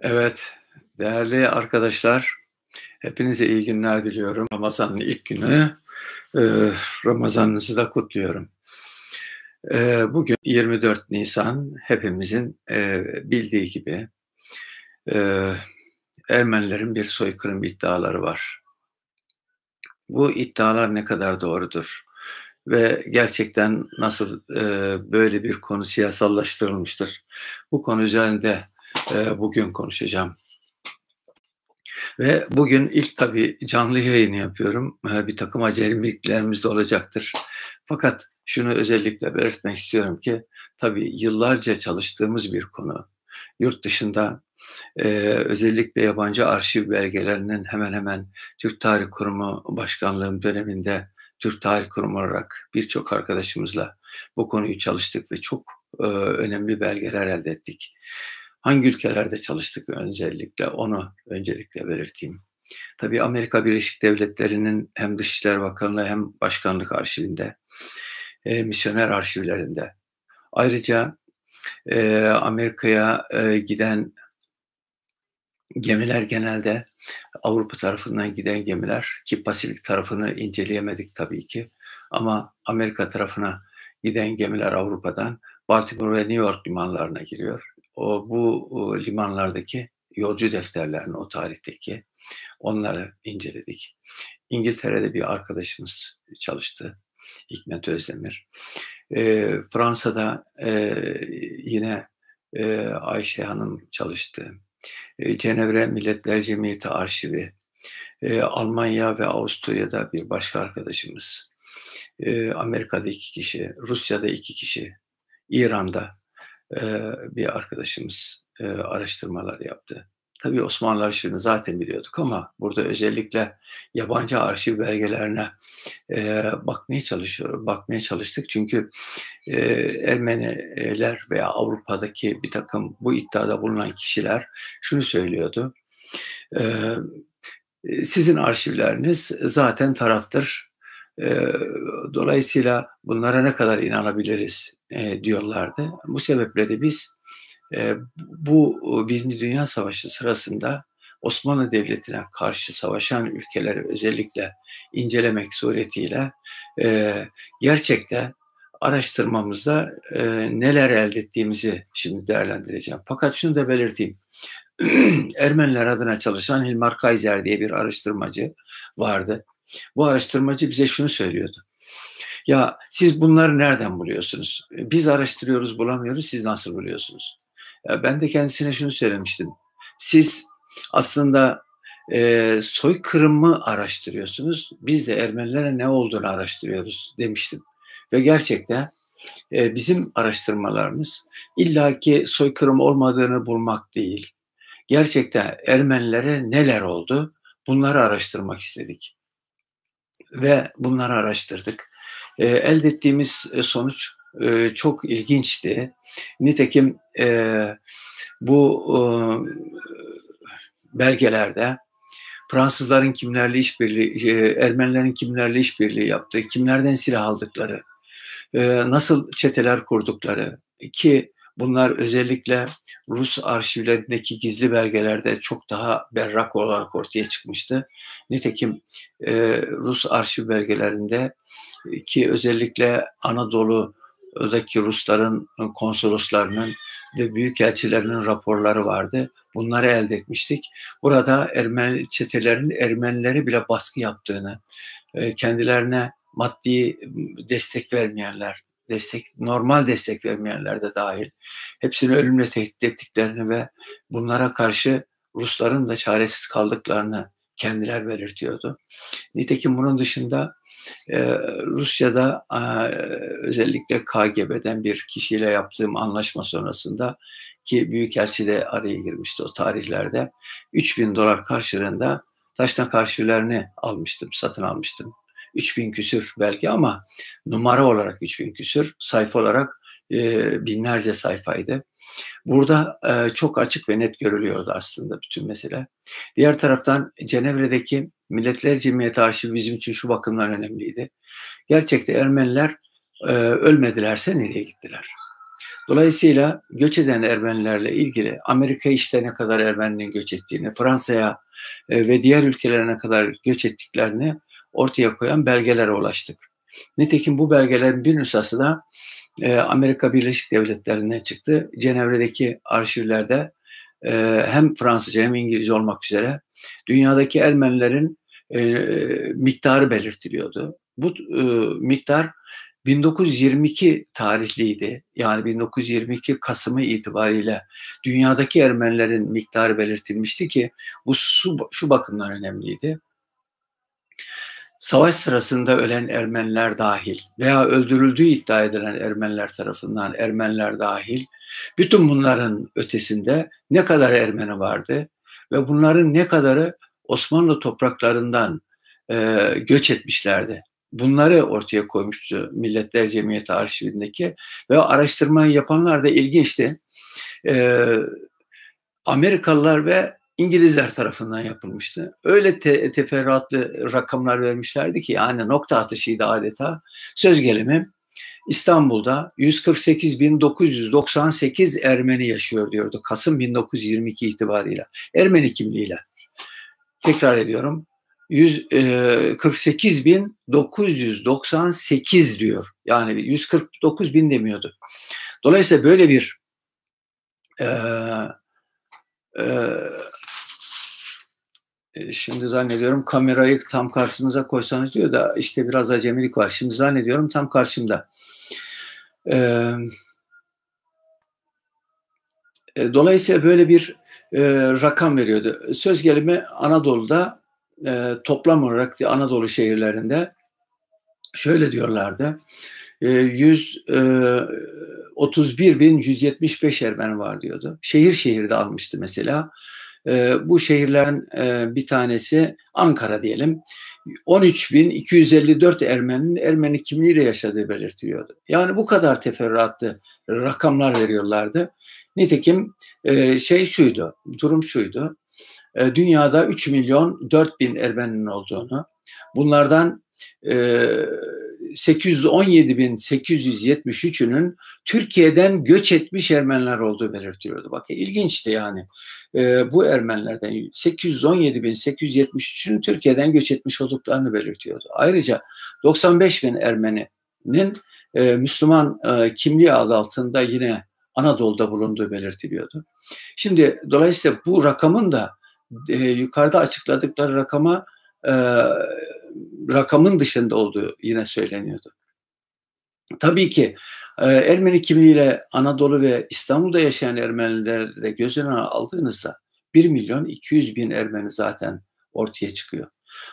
Evet, değerli arkadaşlar, hepinize iyi günler diliyorum. Ramazan'ın ilk günü, e, Ramazanınızı da kutluyorum. E, bugün 24 Nisan, hepimizin e, bildiği gibi Ermenilerin bir soykırım iddiaları var. Bu iddialar ne kadar doğrudur? Ve gerçekten nasıl e, böyle bir konu siyasallaştırılmıştır? Bu konu üzerinde e, bugün konuşacağım. Ve bugün ilk tabii canlı yayını yapıyorum. E, bir takım acemiliklerimiz de olacaktır. Fakat şunu özellikle belirtmek istiyorum ki tabii yıllarca çalıştığımız bir konu. Yurt dışında e, özellikle yabancı arşiv belgelerinin hemen hemen Türk Tarih Kurumu Başkanlığım döneminde Türk Tarih Kurumu olarak birçok arkadaşımızla bu konuyu çalıştık ve çok e, önemli belgeler elde ettik. Hangi ülkelerde çalıştık özellikle onu öncelikle belirteyim. Tabii Amerika Birleşik Devletleri'nin hem Dışişleri Bakanlığı hem Başkanlık Arşivinde, e, misyoner arşivlerinde. Ayrıca e, Amerika'ya e, giden gemiler genelde Avrupa tarafından giden gemiler ki Pasifik tarafını inceleyemedik tabii ki ama Amerika tarafına giden gemiler Avrupa'dan Baltimore ve New York limanlarına giriyor o, bu o, limanlardaki yolcu defterlerini o tarihteki onları inceledik. İngiltere'de bir arkadaşımız çalıştı. Hikmet Özdemir. E, Fransa'da e, yine e, Ayşe Hanım çalıştı. E, Cenevre Milletler Cemiyeti Arşivi. E, Almanya ve Avusturya'da bir başka arkadaşımız. E, Amerika'da iki kişi, Rusya'da iki kişi, İran'da bir arkadaşımız araştırmalar yaptı. Tabii Osmanlı arşivini zaten biliyorduk ama burada özellikle yabancı arşiv belgelerine bakmaya çalışıyor, bakmaya çalıştık. Çünkü Ermeniler veya Avrupa'daki bir takım bu iddiada bulunan kişiler şunu söylüyordu. sizin arşivleriniz zaten taraftır. dolayısıyla bunlara ne kadar inanabiliriz e, diyorlardı. Bu sebeple de biz e, bu Birinci Dünya Savaşı sırasında Osmanlı Devleti'ne karşı savaşan ülkeleri özellikle incelemek suretiyle e, gerçekten araştırmamızda e, neler elde ettiğimizi şimdi değerlendireceğim. Fakat şunu da belirteyim. Ermeniler adına çalışan Hilmar Kaiser diye bir araştırmacı vardı. Bu araştırmacı bize şunu söylüyordu. Ya siz bunları nereden buluyorsunuz? Biz araştırıyoruz bulamıyoruz siz nasıl buluyorsunuz? Ya ben de kendisine şunu söylemiştim. Siz aslında e, soykırımı araştırıyorsunuz. Biz de Ermenilere ne olduğunu araştırıyoruz demiştim. Ve gerçekten e, bizim araştırmalarımız illaki soykırım olmadığını bulmak değil. Gerçekten Ermenilere neler oldu bunları araştırmak istedik. Ve bunları araştırdık. E, elde ettiğimiz e, sonuç e, çok ilginçti. Nitekim e, bu e, belgelerde Fransızların kimlerle işbirliği, e, Ermenilerin kimlerle işbirliği yaptığı, kimlerden silah aldıkları, e, nasıl çeteler kurdukları ki Bunlar özellikle Rus arşivlerindeki gizli belgelerde çok daha berrak olarak ortaya çıkmıştı. Nitekim e, Rus arşiv belgelerinde ki özellikle Anadolu'daki Rusların konsoloslarının ve büyükelçilerinin raporları vardı. Bunları elde etmiştik. Burada Ermeni çetelerin Ermenileri bile baskı yaptığını, e, kendilerine maddi destek vermeyenler, destek, normal destek vermeyenler de dahil hepsini ölümle tehdit ettiklerini ve bunlara karşı Rusların da çaresiz kaldıklarını kendiler belirtiyordu. Nitekim bunun dışında e, Rusya'da e, özellikle KGB'den bir kişiyle yaptığım anlaşma sonrasında ki Büyükelçi de araya girmişti o tarihlerde 3000 dolar karşılığında taşnak arşivlerini almıştım, satın almıştım. 3000 küsür belki ama numara olarak 3000 küsür, sayfa olarak e, binlerce sayfaydı. Burada e, çok açık ve net görülüyordu aslında bütün mesele. Diğer taraftan Cenevre'deki Milletler Cemiyeti Arşivi bizim için şu bakımdan önemliydi. Gerçekte Ermeniler e, ölmedilerse nereye gittiler? Dolayısıyla göç eden Ermenilerle ilgili Amerika işte ne kadar Ermeninin göç ettiğini, Fransa'ya e, ve diğer ülkelere ne kadar göç ettiklerini ortaya koyan belgelere ulaştık. Nitekim bu belgelerin bir nüshası da e, Amerika Birleşik Devletleri'nden çıktı. Cenevre'deki arşivlerde e, hem Fransızca hem İngilizce olmak üzere dünyadaki Ermenilerin miktarı belirtiliyordu. Bu miktar 1922 tarihliydi. Yani 1922 Kasım'ı itibariyle dünyadaki Ermenilerin miktarı belirtilmişti ki bu şu, şu bakımdan önemliydi. Savaş sırasında ölen Ermeniler dahil veya öldürüldüğü iddia edilen Ermeniler tarafından Ermeniler dahil bütün bunların ötesinde ne kadar Ermeni vardı ve bunların ne kadarı Osmanlı topraklarından e, göç etmişlerdi bunları ortaya koymuştu Milletler Cemiyeti arşivindeki ve araştırmayı yapanlar da ilginçti. Ee, Amerikalılar ve İngilizler tarafından yapılmıştı. Öyle te- teferruatlı rakamlar vermişlerdi ki yani nokta atışıydı adeta. Söz gelimi İstanbul'da 148.998 Ermeni yaşıyor diyordu Kasım 1922 itibariyle. Ermeni kimliğiyle. Tekrar ediyorum 148.998 e, diyor. Yani 149 bin demiyordu. Dolayısıyla böyle bir e, e, şimdi zannediyorum kamerayı tam karşınıza koysanız diyor da işte biraz acemilik var. Şimdi zannediyorum tam karşımda. E, e, dolayısıyla böyle bir e, rakam veriyordu. Söz gelimi Anadolu'da e, toplam olarak Anadolu şehirlerinde şöyle diyorlardı. E, 131.175 e, Ermeni var diyordu. Şehir şehirde almıştı mesela. Ee, bu şehirlerin e, bir tanesi Ankara diyelim. 13.254 Ermeni'nin Ermeni kimliğiyle yaşadığı belirtiliyordu. Yani bu kadar teferruatlı rakamlar veriyorlardı. Nitekim e, şey şuydu, durum şuydu. E, dünyada 3 milyon 4 bin Ermeni'nin olduğunu, bunlardan 817.873'ünün Türkiye'den göç etmiş Ermeniler olduğu belirtiliyordu. Bakın ilginçti yani. E, bu Ermenilerden 817.873'ün Türkiye'den göç etmiş olduklarını belirtiyordu. Ayrıca 95.000 Ermeni'nin e, Müslüman e, kimliği adı altında yine Anadolu'da bulunduğu belirtiliyordu. Şimdi dolayısıyla bu rakamın da e, yukarıda açıkladıkları rakama e, rakamın dışında olduğu yine söyleniyordu. Tabii ki e, Ermeni kimliğiyle Anadolu ve İstanbul'da yaşayan Ermenileri de göz önüne aldığınızda 1 milyon 200 bin Ermeni zaten ortaya çıkıyor.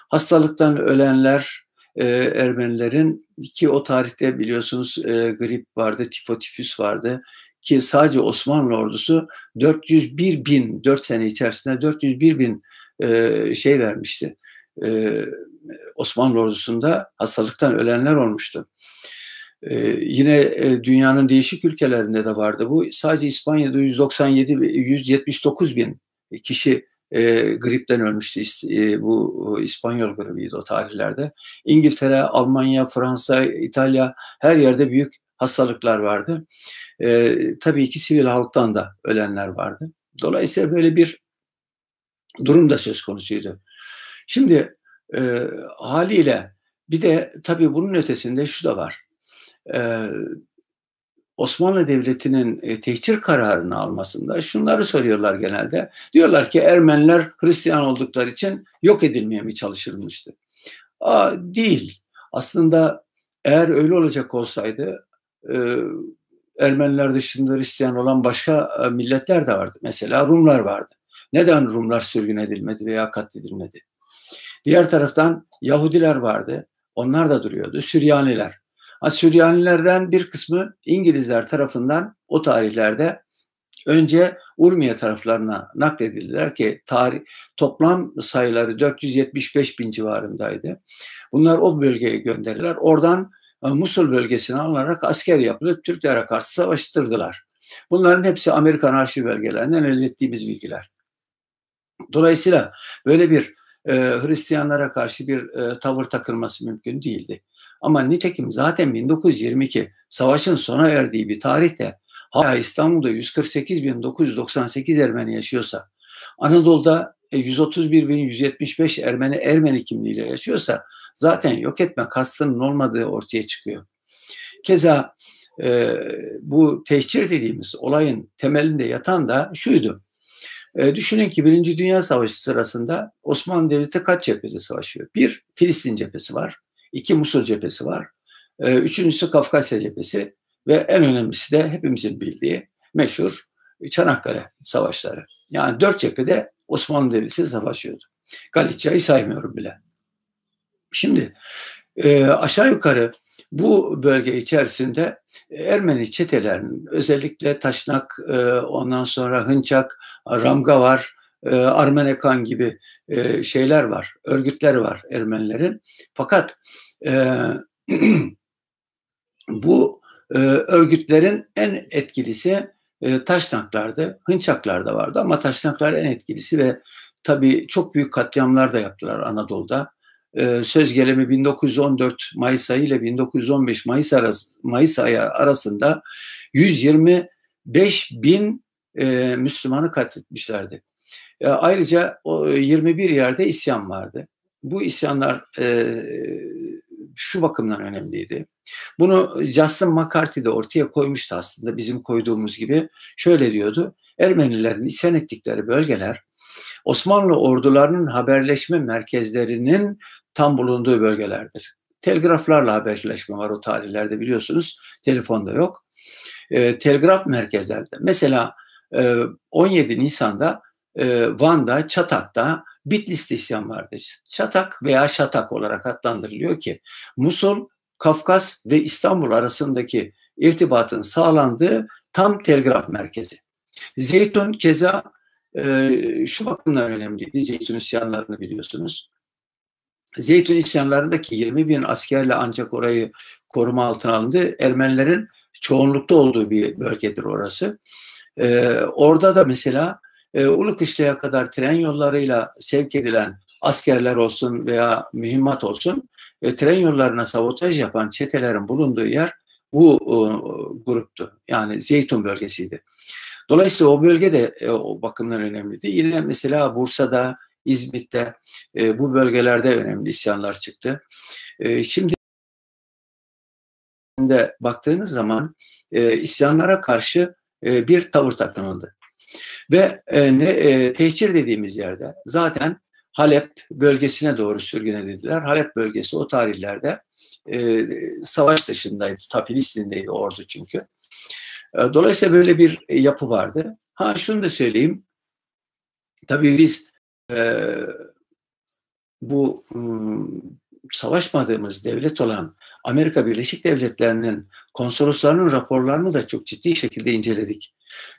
Hastalıktan ölenler e, Ermenilerin ki o tarihte biliyorsunuz e, grip vardı, tifotifüs vardı ki sadece Osmanlı ordusu 401 bin, 4 sene içerisinde 401 bin e, şey vermişti. E, Osmanlı ordusunda hastalıktan ölenler olmuştu. E, yine e, dünyanın değişik ülkelerinde de vardı bu. Sadece İspanya'da 197 179 bin kişi e, gripten ölmüştü. E, bu İspanyol gribiydi o tarihlerde. İngiltere, Almanya, Fransa, İtalya her yerde büyük hastalıklar vardı. E, tabii ki sivil halktan da ölenler vardı. Dolayısıyla böyle bir durum da söz konusuydu. Şimdi e, haliyle bir de tabii bunun ötesinde şu da var. E, Osmanlı Devleti'nin e, tehcir kararını almasında şunları soruyorlar genelde. Diyorlar ki Ermeniler Hristiyan oldukları için yok edilmeye mi çalışılmıştı? Aa, değil. Aslında eğer öyle olacak olsaydı e, Ermeniler dışında Hristiyan olan başka e, milletler de vardı. Mesela Rumlar vardı. Neden Rumlar sürgün edilmedi veya katledilmedi? Diğer taraftan Yahudiler vardı. Onlar da duruyordu. Süryaniler. Ha, Süryanilerden bir kısmı İngilizler tarafından o tarihlerde önce Urmiye taraflarına nakledildiler ki tarih toplam sayıları 475 bin civarındaydı. Bunlar o bölgeye gönderirler. Oradan e, Musul bölgesine alınarak asker yapılıp Türklere karşı savaştırdılar. Bunların hepsi Amerikan arşiv belgelerinden elde ettiğimiz bilgiler. Dolayısıyla böyle bir e, Hristiyanlara karşı bir e, tavır takılması mümkün değildi. Ama nitekim zaten 1922 savaşın sona erdiği bir tarihte hala İstanbul'da 148.998 Ermeni yaşıyorsa, Anadolu'da 131.175 e, Ermeni Ermeni kimliğiyle yaşıyorsa zaten yok etme kastının olmadığı ortaya çıkıyor. Keza e, bu tehcir dediğimiz olayın temelinde yatan da şuydu. E, düşünün ki Birinci Dünya Savaşı sırasında Osmanlı Devleti kaç cephede savaşıyor? Bir, Filistin cephesi var. iki Musul cephesi var. E, üçüncüsü Kafkasya cephesi. Ve en önemlisi de hepimizin bildiği meşhur Çanakkale savaşları. Yani dört cephede Osmanlı Devleti savaşıyordu. Galicia'yı saymıyorum bile. Şimdi e, aşağı yukarı bu bölge içerisinde Ermeni çetelerinin özellikle Taşnak, e, ondan sonra Hınçak, Ramga var, e, Armenekan gibi e, şeyler var, örgütler var Ermenilerin. Fakat e, bu e, örgütlerin en etkilisi e, Taşnaklardı, Hınçaklar da vardı ama Taşnaklar en etkilisi ve tabii çok büyük katliamlar da yaptılar Anadolu'da. E, söz gelimi 1914 Mayıs ayı ile 1915 Mayıs, arası, Mayıs ayı arasında 125 bin e, Müslümanı katletmişlerdi. E, ayrıca o 21 yerde isyan vardı. Bu isyanlar e, şu bakımdan önemliydi. Bunu Justin McCarthy de ortaya koymuştu aslında bizim koyduğumuz gibi. Şöyle diyordu. Ermenilerin isyan ettikleri bölgeler Osmanlı ordularının haberleşme merkezlerinin tam bulunduğu bölgelerdir. Telgraflarla haberleşme var o tarihlerde biliyorsunuz. Telefonda yok. E, telgraf merkezlerde. Mesela e, 17 Nisan'da e, Van'da, Çatak'ta Bitlis'te isyan vardı. Çatak veya Şatak olarak adlandırılıyor ki Musul, Kafkas ve İstanbul arasındaki irtibatın sağlandığı tam telgraf merkezi. Zeytun keza e, şu bakımdan önemliydi. Zeytun isyanlarını biliyorsunuz. Zeytun isyanlarındaki 20 bin askerle ancak orayı koruma altına alındı. Ermenilerin çoğunlukta olduğu bir bölgedir orası. Ee, orada da mesela e, Ulukışla'ya kadar tren yollarıyla sevk edilen askerler olsun veya mühimmat olsun e, tren yollarına sabotaj yapan çetelerin bulunduğu yer bu e, gruptu. Yani Zeytun bölgesiydi. Dolayısıyla o bölge de e, o bakımdan önemliydi. Yine mesela Bursa'da, İzmit'te e, bu bölgelerde önemli isyanlar çıktı. E, şimdi de baktığınız zaman e, isyanlara karşı e, bir tavır takınıldı. Ve e, ne, e, tehcir dediğimiz yerde zaten Halep bölgesine doğru sürgün edildiler. Halep bölgesi o tarihlerde e, savaş dışındaydı. Ta ordu çünkü. E, dolayısıyla böyle bir yapı vardı. Ha şunu da söyleyeyim. Tabii biz e, bu ıı, savaşmadığımız devlet olan Amerika Birleşik Devletleri'nin konsoloslarının raporlarını da çok ciddi şekilde inceledik.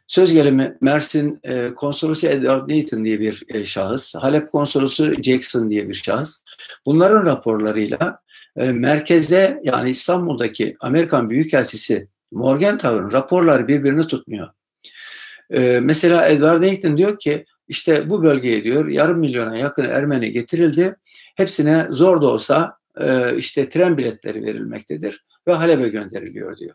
Söz gelimi Mersin e, konsolosu Edward Nathan diye bir e, şahıs, Halep konsolosu Jackson diye bir şahıs. Bunların raporlarıyla e, merkezde yani İstanbul'daki Amerikan Büyükelçisi Morgenthau'nun raporları birbirini tutmuyor. E, mesela Edward Nathan diyor ki işte bu bölgeye diyor yarım milyona yakın Ermeni getirildi. Hepsine zor da olsa e, işte tren biletleri verilmektedir ve Halep'e gönderiliyor diyor.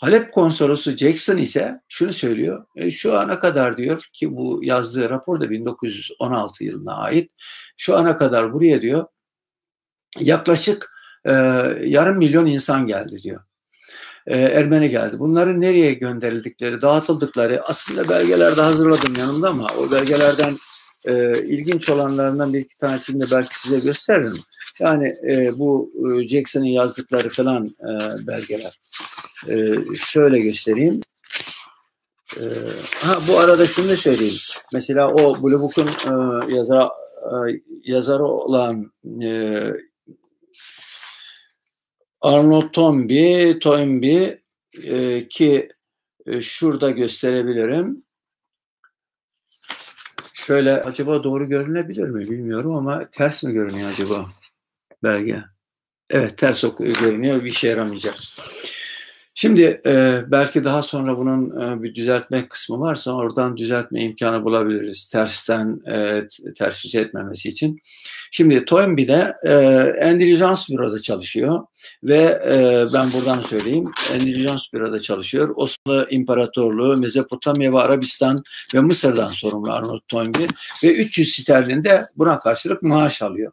Halep konsolosu Jackson ise şunu söylüyor. E, şu ana kadar diyor ki bu yazdığı rapor da 1916 yılına ait. Şu ana kadar buraya diyor yaklaşık e, yarım milyon insan geldi diyor. E, Ermeni geldi. Bunların nereye gönderildikleri, dağıtıldıkları aslında belgelerde hazırladım yanımda ama o belgelerden e, ilginç olanlarından bir iki tanesini de belki size gösteririm. Yani e, bu e, Jackson'ın yazdıkları falan e, belgeler. E, şöyle göstereyim. E, ha, bu arada şunu da söyleyeyim. Mesela o Blue Book'un e, yazarı, e, yazarı olan e, Arnold Toynbee, Toynbee e, ki e, şurada gösterebilirim. Şöyle acaba doğru görünebilir mi bilmiyorum ama ters mi görünüyor acaba belge? Evet ters görünüyor bir işe yaramayacak. Şimdi e, belki daha sonra bunun e, bir düzeltme kısmı varsa oradan düzeltme imkanı bulabiliriz. Tersten e, ters yüz etmemesi için. Şimdi Toynbee'de e, Endülijans Büro'da çalışıyor ve e, ben buradan söyleyeyim. Endülijans Büro'da çalışıyor. Osmanlı İmparatorluğu, Mezopotamya ve Arabistan ve Mısır'dan sorumlu Arnold Toynbee ve 300 sterlin de buna karşılık maaş alıyor.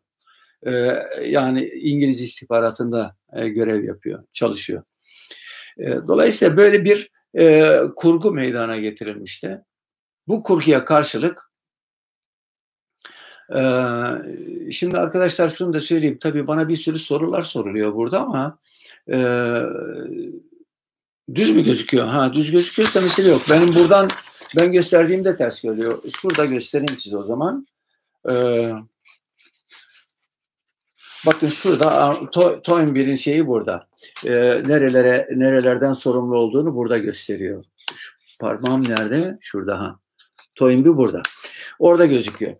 E, yani İngiliz istihbaratında e, görev yapıyor, çalışıyor. E, dolayısıyla böyle bir e, kurgu meydana getirilmişti. Bu kurguya karşılık e, şimdi arkadaşlar şunu da söyleyeyim. Tabii bana bir sürü sorular soruluyor burada ama e, düz mü gözüküyor? Ha düz gözüküyorsa mesele yok. Benim buradan ben gösterdiğimde ters geliyor. Şurada göstereyim size o zaman. Ee, bakın şurada to, Toynbee'nin şeyi burada e, nerelere nerelerden sorumlu olduğunu burada gösteriyor. Şu parmağım nerede? Şurada ha. Toynbee burada. Orada gözüküyor.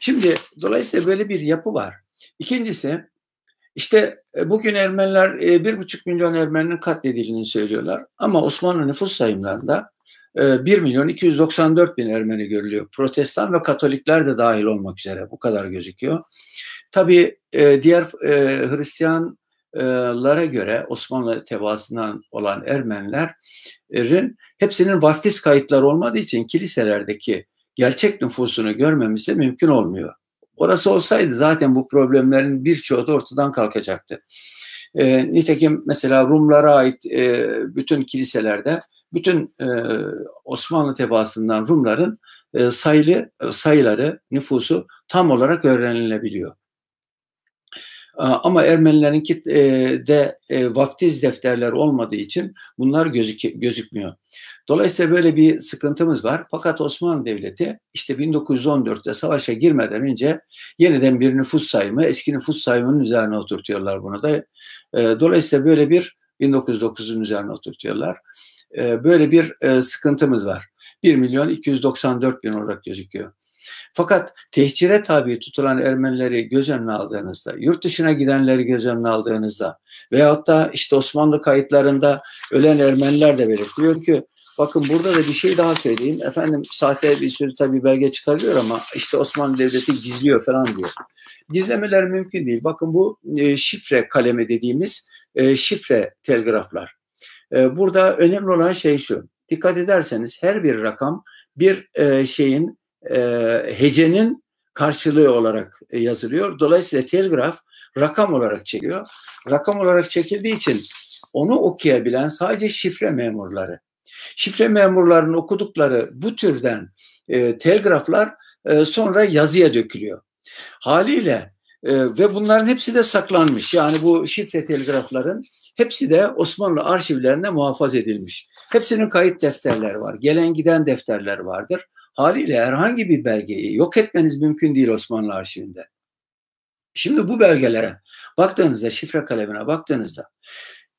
Şimdi dolayısıyla böyle bir yapı var. İkincisi işte e, bugün Ermeniler e, bir buçuk milyon Ermeninin katledildiğini söylüyorlar. Ama Osmanlı nüfus sayımlarında 1 e, milyon 294 bin Ermeni görülüyor. Protestan ve Katolikler de dahil olmak üzere bu kadar gözüküyor. Tabii diğer Hristiyan lara göre Osmanlı tebaasından olan Ermenilerin hepsinin vaftiz kayıtları olmadığı için kiliselerdeki gerçek nüfusunu görmemiz de mümkün olmuyor. Orası olsaydı zaten bu problemlerin birçoğu da ortadan kalkacaktı. E, nitekim mesela Rumlara ait e, bütün kiliselerde bütün e, Osmanlı tebaasından Rumların e, sayılı sayıları, nüfusu tam olarak öğrenilebiliyor. Ama Ermenilerin de e, vaftiz defterler olmadığı için bunlar gözük gözükmüyor. Dolayısıyla böyle bir sıkıntımız var. Fakat Osmanlı Devleti işte 1914'te savaşa girmeden önce yeniden bir nüfus sayımı, eski nüfus sayımının üzerine oturtuyorlar bunu da. E, dolayısıyla böyle bir 1909'un üzerine oturtuyorlar. E, böyle bir sıkıntımız var. 1 milyon 294 bin olarak gözüküyor. Fakat tehcire tabi tutulan Ermenileri göz önüne aldığınızda, yurt dışına gidenleri göz önüne aldığınızda veyahut da işte Osmanlı kayıtlarında ölen Ermeniler de belirtiyor ki bakın burada da bir şey daha söyleyeyim. Efendim sahte bir sürü tabi belge çıkarıyor ama işte Osmanlı Devleti gizliyor falan diyor. Gizlemeler mümkün değil. Bakın bu e, şifre kalemi dediğimiz e, şifre telgraflar. E, burada önemli olan şey şu. Dikkat ederseniz her bir rakam bir şeyin e, hecenin karşılığı olarak e, yazılıyor. Dolayısıyla telgraf rakam olarak çekiyor. Rakam olarak çekildiği için onu okuyabilen sadece şifre memurları. Şifre memurlarının okudukları bu türden e, telgraflar e, sonra yazıya dökülüyor. Haliyle e, ve bunların hepsi de saklanmış. Yani bu şifre telgrafların hepsi de Osmanlı arşivlerinde muhafaza edilmiş. Hepsinin kayıt defterleri var. Gelen giden defterler vardır. Haliyle herhangi bir belgeyi yok etmeniz mümkün değil Osmanlı arşivinde. Şimdi bu belgelere baktığınızda, şifre kalemine baktığınızda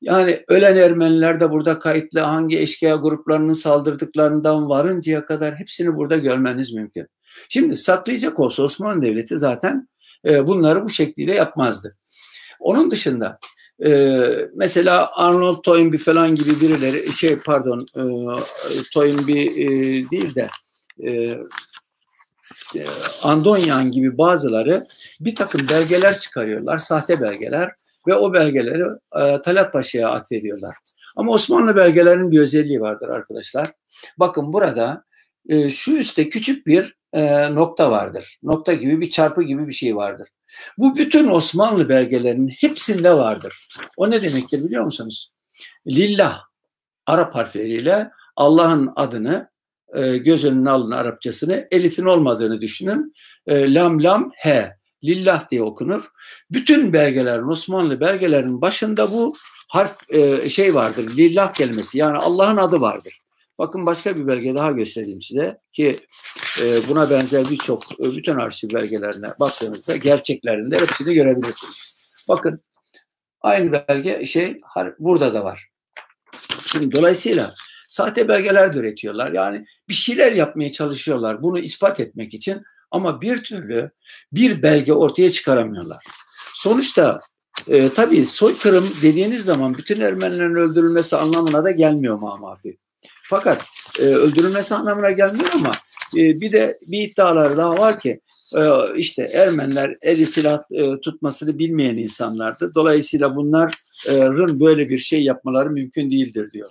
yani ölen Ermeniler de burada kayıtlı hangi eşkıya gruplarının saldırdıklarından varıncaya kadar hepsini burada görmeniz mümkün. Şimdi saklayacak olsa Osmanlı Devleti zaten e, bunları bu şekliyle yapmazdı. Onun dışında e, mesela Arnold Toynbee falan gibi birileri şey pardon e, Toynbee e, değil de e, e, Andonyan gibi bazıları bir takım belgeler çıkarıyorlar, sahte belgeler ve o belgeleri e, Talat Paşa'ya atfediyorlar. Ama Osmanlı belgelerinin bir özelliği vardır arkadaşlar. Bakın burada e, şu üstte küçük bir e, nokta vardır. Nokta gibi bir çarpı gibi bir şey vardır. Bu bütün Osmanlı belgelerinin hepsinde vardır. O ne demektir biliyor musunuz? Lillah Arap harfleriyle Allah'ın adını e, göz önüne alın Arapçasını. Elif'in olmadığını düşünün. E, lam lam he. Lillah diye okunur. Bütün belgelerin, Osmanlı belgelerin başında bu harf e, şey vardır. Lillah kelimesi. Yani Allah'ın adı vardır. Bakın başka bir belge daha göstereyim size ki e, buna benzer birçok bütün arşiv belgelerine baktığınızda gerçeklerinde hepsini görebilirsiniz. Bakın aynı belge şey burada da var. Şimdi dolayısıyla sahte belgeler de üretiyorlar. Yani bir şeyler yapmaya çalışıyorlar bunu ispat etmek için ama bir türlü bir belge ortaya çıkaramıyorlar. Sonuçta e, tabii soykırım dediğiniz zaman bütün Ermenilerin öldürülmesi anlamına da gelmiyor Mahmafi. Fakat e, öldürülmesi anlamına gelmiyor ama e, bir de bir iddialar daha var ki e, işte Ermeniler eli silah e, tutmasını bilmeyen insanlardı. Dolayısıyla bunların böyle bir şey yapmaları mümkün değildir diyor.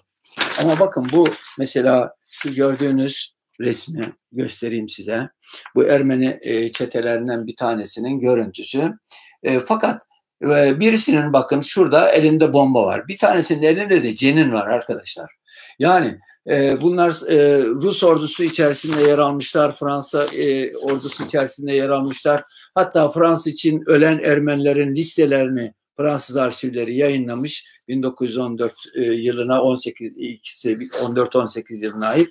Ama bakın bu mesela şu gördüğünüz resmi göstereyim size. Bu Ermeni e, çetelerinden bir tanesinin görüntüsü. E, fakat e, birisinin bakın şurada elinde bomba var. Bir tanesinin elinde de cenin var arkadaşlar. Yani e, bunlar e, Rus ordusu içerisinde yer almışlar, Fransa e, ordusu içerisinde yer almışlar. Hatta Fransa için ölen Ermenilerin listelerini Fransız arşivleri yayınlamış 1914 e, yılına 18 ikisi 14-18 yılına ait.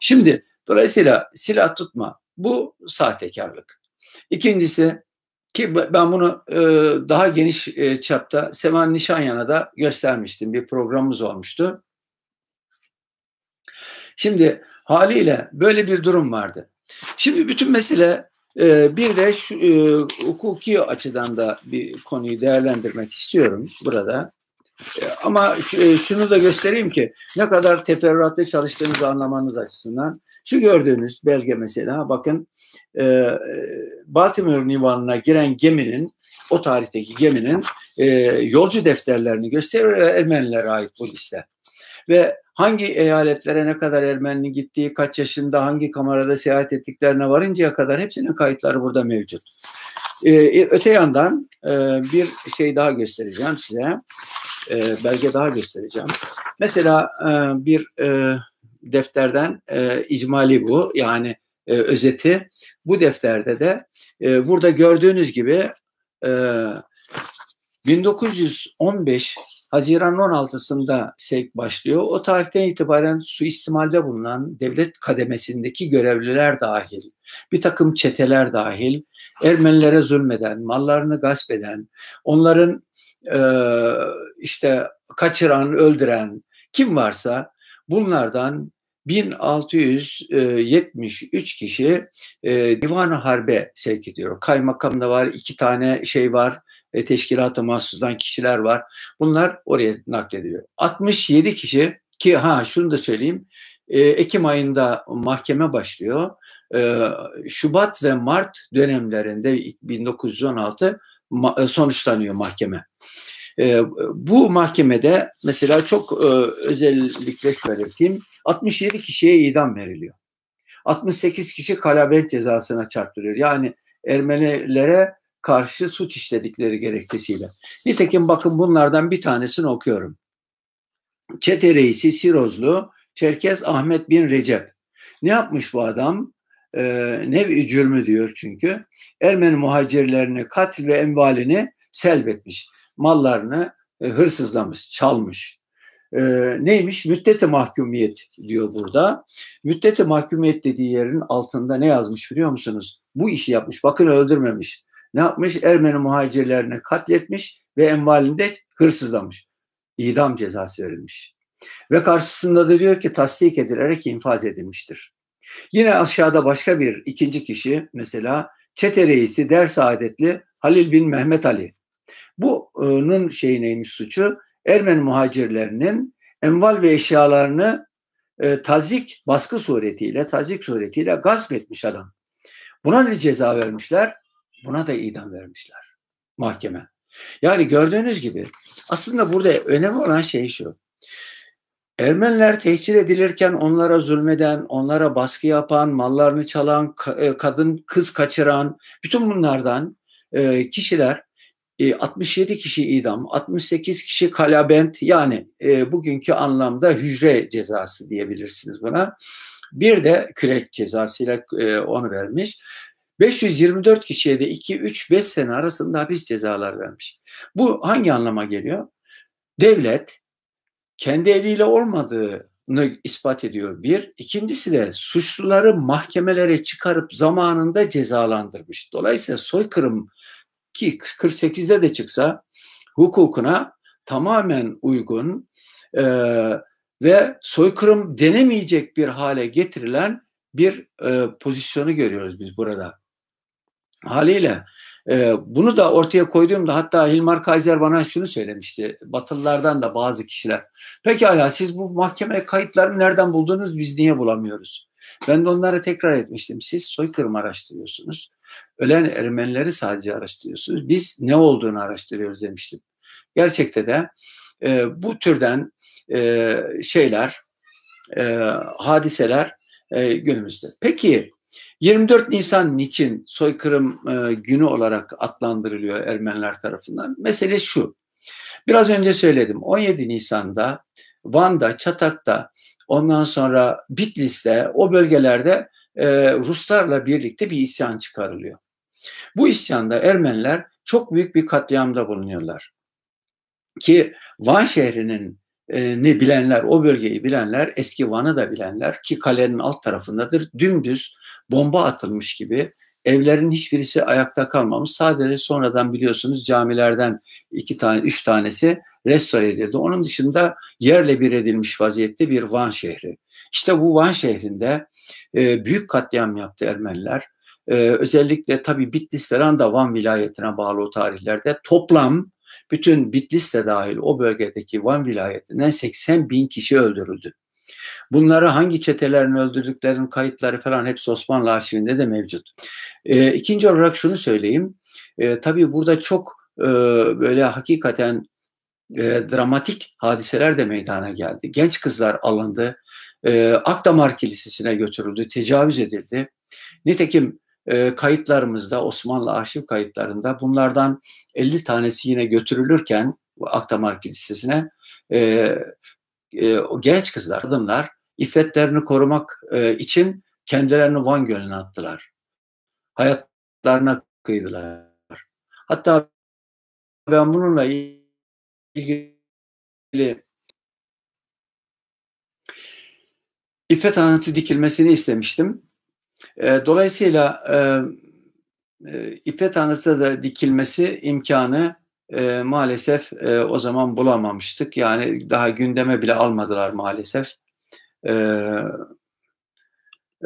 Şimdi dolayısıyla silah tutma bu sahtekarlık. İkincisi ki ben bunu e, daha geniş e, çapta Sevan Nişanyan'a göstermiştim. Bir programımız olmuştu. Şimdi haliyle böyle bir durum vardı. Şimdi bütün mesele e, bir de şu, e, hukuki açıdan da bir konuyu değerlendirmek istiyorum burada. E, ama e, şunu da göstereyim ki ne kadar teferruatlı çalıştığınızı anlamanız açısından. Şu gördüğünüz belge mesela bakın e, Baltimore limanına giren geminin o tarihteki geminin e, yolcu defterlerini gösteriyor Ermenilere ait bu liste. Ve hangi eyaletlere ne kadar Ermeninin gittiği, kaç yaşında, hangi kamerada seyahat ettiklerine varıncaya kadar hepsinin kayıtları burada mevcut. Ee, öte yandan e, bir şey daha göstereceğim size. E, belge daha göstereceğim. Mesela e, bir e, defterden e, icmali bu. Yani e, özeti. Bu defterde de e, burada gördüğünüz gibi e, 1915 Haziran 16'sında sevk başlıyor. O tarihten itibaren suistimalde bulunan devlet kademesindeki görevliler dahil, bir takım çeteler dahil, Ermenilere zulmeden, mallarını gasp eden, onların e, işte kaçıran, öldüren kim varsa bunlardan 1673 kişi e, divan Harbe sevk ediyor. Kaymakamda var, iki tane şey var, e, teşkilata mahsusdan kişiler var. Bunlar oraya naklediliyor. 67 kişi ki ha şunu da söyleyeyim. E, Ekim ayında mahkeme başlıyor. E, Şubat ve Mart dönemlerinde 1916 ma- e, sonuçlanıyor mahkeme. E, bu mahkemede mesela çok e, özellikle şöyle belirteyim. 67 kişiye idam veriliyor. 68 kişi kalabet cezasına çarptırıyor. Yani Ermenilere karşı suç işledikleri gerekçesiyle. Nitekim bakın bunlardan bir tanesini okuyorum. Çete reisi Sirozlu Çerkez Ahmet bin Recep. Ne yapmış bu adam? Ee, nev cürmü diyor çünkü. Ermeni muhacirlerini, katil ve envalini selbetmiş. Mallarını e, hırsızlamış, çalmış. Ee, neymiş? Müddeti mahkumiyet diyor burada. Müddeti mahkumiyet dediği yerin altında ne yazmış biliyor musunuz? Bu işi yapmış. Bakın öldürmemiş ne yapmış? Ermeni muhacirlerini katletmiş ve envalinde hırsızlamış. İdam cezası verilmiş. Ve karşısında da diyor ki tasdik edilerek infaz edilmiştir. Yine aşağıda başka bir ikinci kişi mesela çete reisi der saadetli Halil bin Mehmet Ali. Bunun şey neymiş suçu? Ermeni muhacirlerinin enval ve eşyalarını e, tazik baskı suretiyle, tazik suretiyle gasp etmiş adam. Buna ne ceza vermişler? Buna da idam vermişler mahkeme. Yani gördüğünüz gibi aslında burada önemli olan şey şu. Ermeniler tehcir edilirken onlara zulmeden, onlara baskı yapan, mallarını çalan, e, kadın kız kaçıran bütün bunlardan e, kişiler 67 e, kişi idam, 68 kişi kalabent yani bugünkü anlamda hücre cezası diyebilirsiniz buna. Bir de kürek cezasıyla onu vermiş. 524 kişiye de 2, 3, 5 sene arasında hapis cezalar vermiş. Bu hangi anlama geliyor? Devlet kendi eliyle olmadığını ispat ediyor bir. İkincisi de suçluları mahkemelere çıkarıp zamanında cezalandırmış. Dolayısıyla soykırım ki 48'de de çıksa hukukuna tamamen uygun e, ve soykırım denemeyecek bir hale getirilen bir e, pozisyonu görüyoruz biz burada. Haliyle E, bunu da ortaya koyduğumda hatta Hilmar Kaiser bana şunu söylemişti. Batılılardan da bazı kişiler. Pekala siz bu mahkeme kayıtlarını nereden buldunuz biz niye bulamıyoruz? Ben de onlara tekrar etmiştim. Siz soykırım araştırıyorsunuz. Ölen Ermenileri sadece araştırıyorsunuz. Biz ne olduğunu araştırıyoruz demiştim. Gerçekte de e, bu türden e, şeyler, e, hadiseler e, günümüzde. Peki 24 Nisan niçin soykırım e, günü olarak adlandırılıyor Ermeniler tarafından? Mesele şu. Biraz önce söyledim. 17 Nisan'da Van'da, Çatak'ta, ondan sonra Bitlis'te, o bölgelerde e, Ruslarla birlikte bir isyan çıkarılıyor. Bu isyanda Ermeniler çok büyük bir katliamda bulunuyorlar. Ki Van şehrinin ne bilenler, o bölgeyi bilenler, eski Van'ı da bilenler ki kalenin alt tarafındadır. Dümdüz bomba atılmış gibi evlerin hiçbirisi ayakta kalmamış. Sadece sonradan biliyorsunuz camilerden iki tane, üç tanesi restore edildi. Onun dışında yerle bir edilmiş vaziyette bir Van şehri. İşte bu Van şehrinde e, büyük katliam yaptı Ermeniler. E, özellikle tabii Bitlis falan da Van vilayetine bağlı o tarihlerde toplam bütün Bitlis de dahil o bölgedeki Van vilayetinden 80 bin kişi öldürüldü. Bunları hangi çetelerin öldürdüklerinin kayıtları falan hepsi Osmanlı arşivinde de mevcut. E, ikinci olarak şunu söyleyeyim. E, tabii burada çok e, böyle hakikaten e, dramatik hadiseler de meydana geldi. Genç kızlar alındı. E, Akdamar Kilisesi'ne götürüldü, tecavüz edildi. Nitekim e, kayıtlarımızda, Osmanlı arşiv kayıtlarında bunlardan 50 tanesi yine götürülürken Akdamar Kilisesi'ne e, e, genç kızlar, kadınlar iffetlerini korumak e, için kendilerini Van Gölü'ne attılar. Hayatlarına kıydılar. Hatta ben bununla ilgili iffet anıtı dikilmesini istemiştim. E, dolayısıyla e, e, iffet da dikilmesi imkanı e, maalesef e, o zaman bulamamıştık. Yani daha gündeme bile almadılar maalesef. E,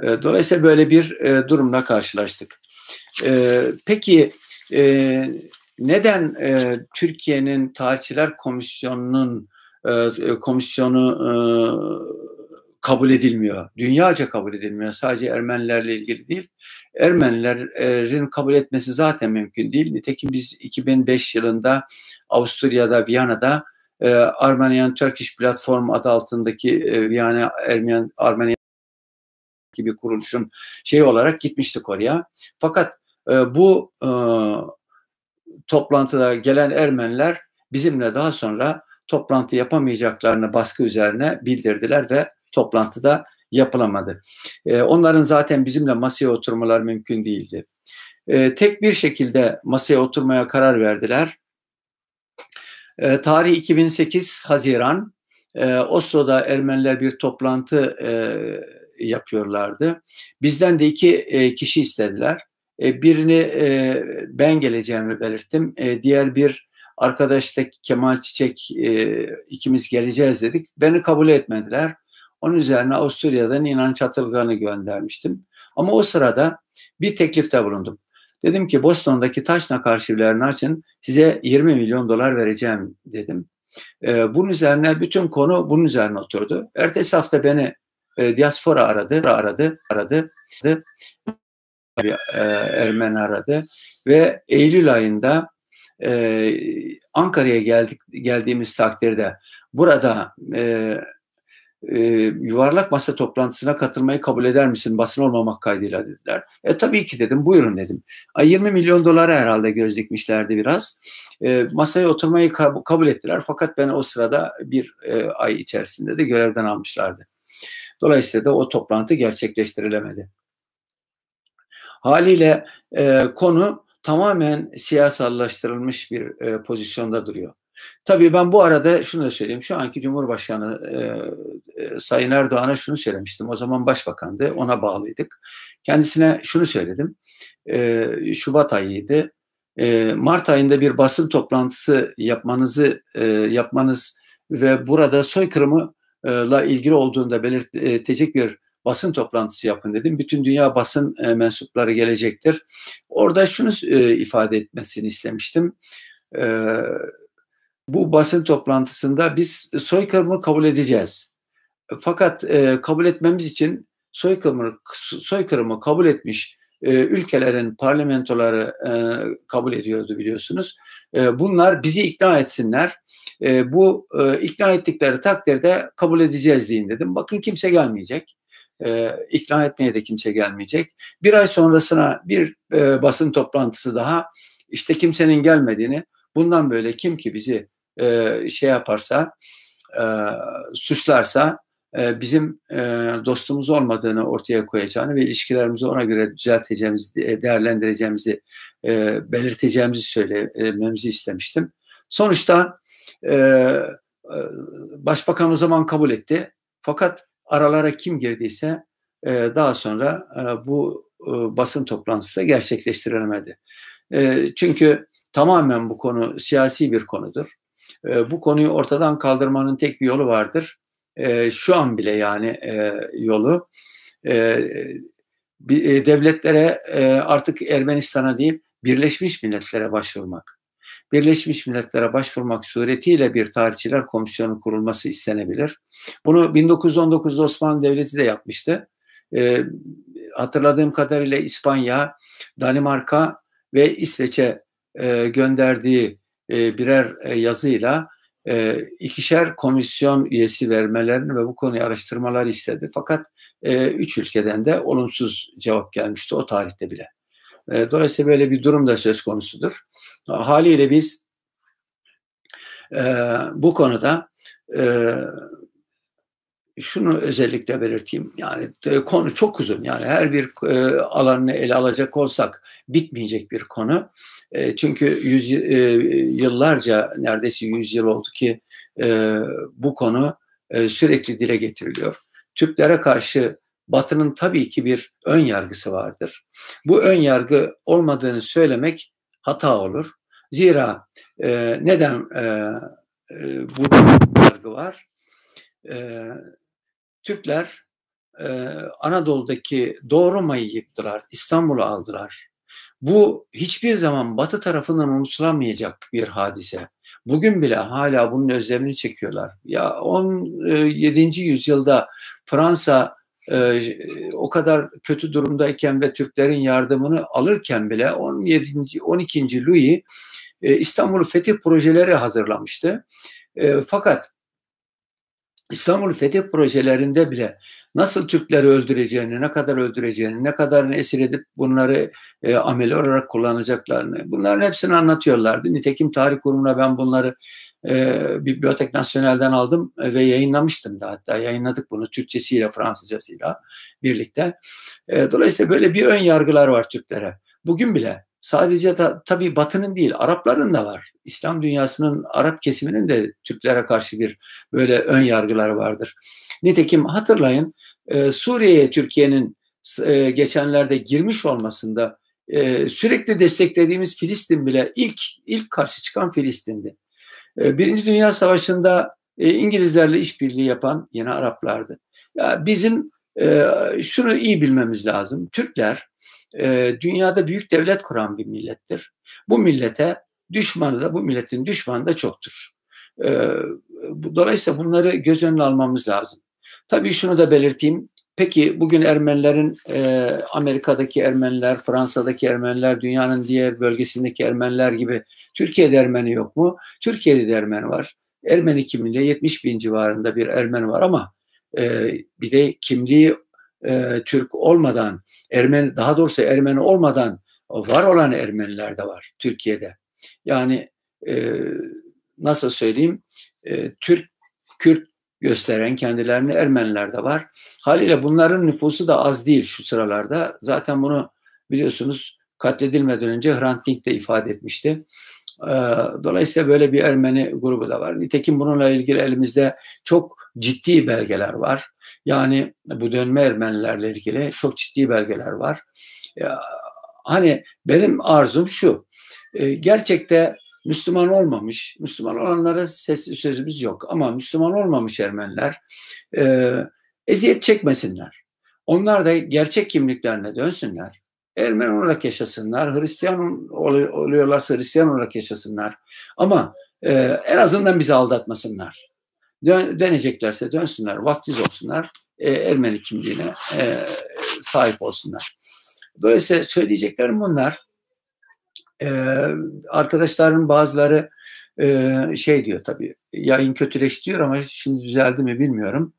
e, dolayısıyla böyle bir e, durumla karşılaştık. E, peki e, neden e, Türkiye'nin Tarihçiler Komisyonu'nun e, komisyonu kabul edilmiyor. Dünyaca kabul edilmiyor. Sadece Ermenilerle ilgili değil. Ermenilerin kabul etmesi zaten mümkün değil. Nitekim biz 2005 yılında Avusturya'da, Viyana'da e, Armenian Turkish Platform adı altındaki e, Viyana Ermeni Armenian gibi kuruluşun şey olarak gitmiştik oraya. Fakat e, bu e, toplantıda gelen Ermeniler bizimle daha sonra toplantı yapamayacaklarını baskı üzerine bildirdiler ve toplantıda yapılamadı. E, onların zaten bizimle masaya oturmalar mümkün değildi. E, tek bir şekilde masaya oturmaya karar verdiler. E, tarih 2008 Haziran. E, Oslo'da Ermeniler bir toplantı e, yapıyorlardı. Bizden de iki e, kişi istediler. E, birini e, ben geleceğimi belirttim. E, diğer bir arkadaş da Kemal Çiçek e, ikimiz geleceğiz dedik. Beni kabul etmediler. Onun üzerine Avusturya'dan İnan Çatılgan'ı göndermiştim. Ama o sırada bir teklifte bulundum. Dedim ki Boston'daki Taşnak arşivlerini açın size 20 milyon dolar vereceğim dedim. E, bunun üzerine bütün konu bunun üzerine oturdu. Ertesi hafta beni e, diaspora aradı, aradı, aradı. aradı. E, Ermeni aradı ve Eylül ayında e, Ankara'ya geldik geldiğimiz takdirde burada e, e, yuvarlak masa toplantısına katılmayı kabul eder misin basın olmamak kaydıyla dediler. E tabii ki dedim buyurun dedim. Ay 20 milyon dolara herhalde göz dikmişlerdi biraz. E, masaya oturmayı kab- kabul ettiler fakat ben o sırada bir e, ay içerisinde de görevden almışlardı. Dolayısıyla da o toplantı gerçekleştirilemedi. Haliyle e, konu tamamen siyasallaştırılmış bir e, pozisyonda duruyor. Tabii ben bu arada şunu da söyleyeyim. Şu anki Cumhurbaşkanı e, e, Sayın Erdoğan'a şunu söylemiştim. O zaman başbakandı. Ona bağlıydık. Kendisine şunu söyledim. E, Şubat ayıydı. E, Mart ayında bir basın toplantısı yapmanızı e, yapmanız ve burada soykırımla ilgili olduğunda belirtecek bir basın toplantısı yapın dedim. Bütün dünya basın e, mensupları gelecektir. Orada şunu e, ifade etmesini istemiştim. Bu basın toplantısında biz soykırımı kabul edeceğiz. Fakat e, kabul etmemiz için soykırımı, soykırımı kabul etmiş e, ülkelerin parlamentoları e, kabul ediyordu biliyorsunuz. E, bunlar bizi ikna etsinler. E, bu e, ikna ettikleri takdirde kabul edeceğiz deyin dedim. Bakın kimse gelmeyecek. E, ikna etmeye de kimse gelmeyecek. Bir ay sonrasına bir e, basın toplantısı daha işte kimsenin gelmediğini bundan böyle kim ki bizi e, şey yaparsa e, suçlarsa e, bizim e, dostumuz olmadığını ortaya koyacağını ve ilişkilerimizi ona göre düzelteceğimizi, değerlendireceğimizi, e, belirteceğimizi söylememizi istemiştim. Sonuçta başbakan o zaman kabul etti. Fakat aralara kim girdiyse daha sonra bu basın toplantısı da gerçekleştirilemedi. Çünkü tamamen bu konu siyasi bir konudur. Bu konuyu ortadan kaldırmanın tek bir yolu vardır e, şu an bile yani e, yolu e, e, devletlere e, artık Ermenistan'a değil Birleşmiş Milletler'e başvurmak. Birleşmiş Milletler'e başvurmak suretiyle bir tarihçiler komisyonu kurulması istenebilir. Bunu 1919'da Osmanlı Devleti de yapmıştı. E, hatırladığım kadarıyla İspanya, Danimarka ve İsveç'e e, gönderdiği e, birer e, yazıyla e, ikişer komisyon üyesi vermelerini ve bu konuyu araştırmalar istedi. Fakat üç ülkeden de olumsuz cevap gelmişti o tarihte bile. E, dolayısıyla böyle bir durum da söz konusudur. Haliyle biz bu konuda şunu özellikle belirteyim. Yani konu çok uzun. Yani her bir alanını ele alacak olsak bitmeyecek bir konu. E, çünkü yüz, e, yıllarca neredeyse yüz yıl oldu ki e, bu konu sürekli dile getiriliyor. Türklere karşı Batı'nın tabii ki bir ön yargısı vardır. Bu ön yargı olmadığını söylemek hata olur. Zira e, neden e, bu yargı var? E, Türkler e, Anadolu'daki Doğu Roma'yı yıktılar, İstanbul'u aldılar. Bu hiçbir zaman Batı tarafından unutulamayacak bir hadise. Bugün bile hala bunun özlemini çekiyorlar. Ya 17. yüzyılda Fransa e, o kadar kötü durumdayken ve Türklerin yardımını alırken bile 17. 12. Louis e, İstanbul fetih projeleri hazırlamıştı. E, fakat İstanbul fetih projelerinde bile nasıl Türkleri öldüreceğini, ne kadar öldüreceğini, ne kadarını esir edip bunları e, ameli olarak kullanacaklarını bunların hepsini anlatıyorlardı. Nitekim tarih kurumuna ben bunları e, Bibliotek Nasyonel'den aldım ve yayınlamıştım da hatta yayınladık bunu Türkçesiyle Fransızcasıyla birlikte. E, dolayısıyla böyle bir ön yargılar var Türklere. Bugün bile sadece da, tabii Batı'nın değil Arapların da var. İslam dünyasının Arap kesiminin de Türklere karşı bir böyle ön yargıları vardır. Nitekim hatırlayın e, Suriye'ye Türkiye'nin e, geçenlerde girmiş olmasında e, sürekli desteklediğimiz Filistin bile ilk ilk karşı çıkan Filistin'di. Birinci Dünya Savaşı'nda İngilizlerle işbirliği yapan yine Araplardı. Ya bizim şunu iyi bilmemiz lazım. Türkler dünyada büyük devlet kuran bir millettir. Bu millete düşmanı da bu milletin düşmanı da çoktur. Dolayısıyla bunları göz önüne almamız lazım. Tabii şunu da belirteyim. Peki bugün Ermenilerin e, Amerika'daki Ermeniler, Fransa'daki Ermeniler, dünyanın diğer bölgesindeki Ermeniler gibi Türkiye'de Ermeni yok mu? Türkiye'de de Ermeni var. Ermeni kimliği 70 bin civarında bir Ermeni var ama e, bir de kimliği e, Türk olmadan, Ermeni daha doğrusu Ermeni olmadan var olan Ermeniler de var Türkiye'de. Yani e, nasıl söyleyeyim? E, Türk, Kürt gösteren kendilerini Ermeniler de var. Haliyle bunların nüfusu da az değil şu sıralarda. Zaten bunu biliyorsunuz katledilmeden önce Hrant Dink de ifade etmişti. Ee, dolayısıyla böyle bir Ermeni grubu da var. Nitekim bununla ilgili elimizde çok ciddi belgeler var. Yani bu dönme Ermenilerle ilgili çok ciddi belgeler var. Hani benim arzum şu. E, gerçekte Müslüman olmamış, Müslüman olanlara ses, sözümüz yok ama Müslüman olmamış Ermeniler e, eziyet çekmesinler. Onlar da gerçek kimliklerine dönsünler. Ermeni olarak yaşasınlar, Hristiyan oluyorlarsa Hristiyan olarak yaşasınlar. Ama e, en azından bizi aldatmasınlar. Dön, döneceklerse dönsünler, vaftiz olsunlar, e, Ermeni kimliğine e, sahip olsunlar. Dolayısıyla söyleyeceklerim bunlar. Ee, arkadaşların bazıları e, şey diyor tabii, yayın kötüleştiriyor ama şimdi düzeldi mi bilmiyorum.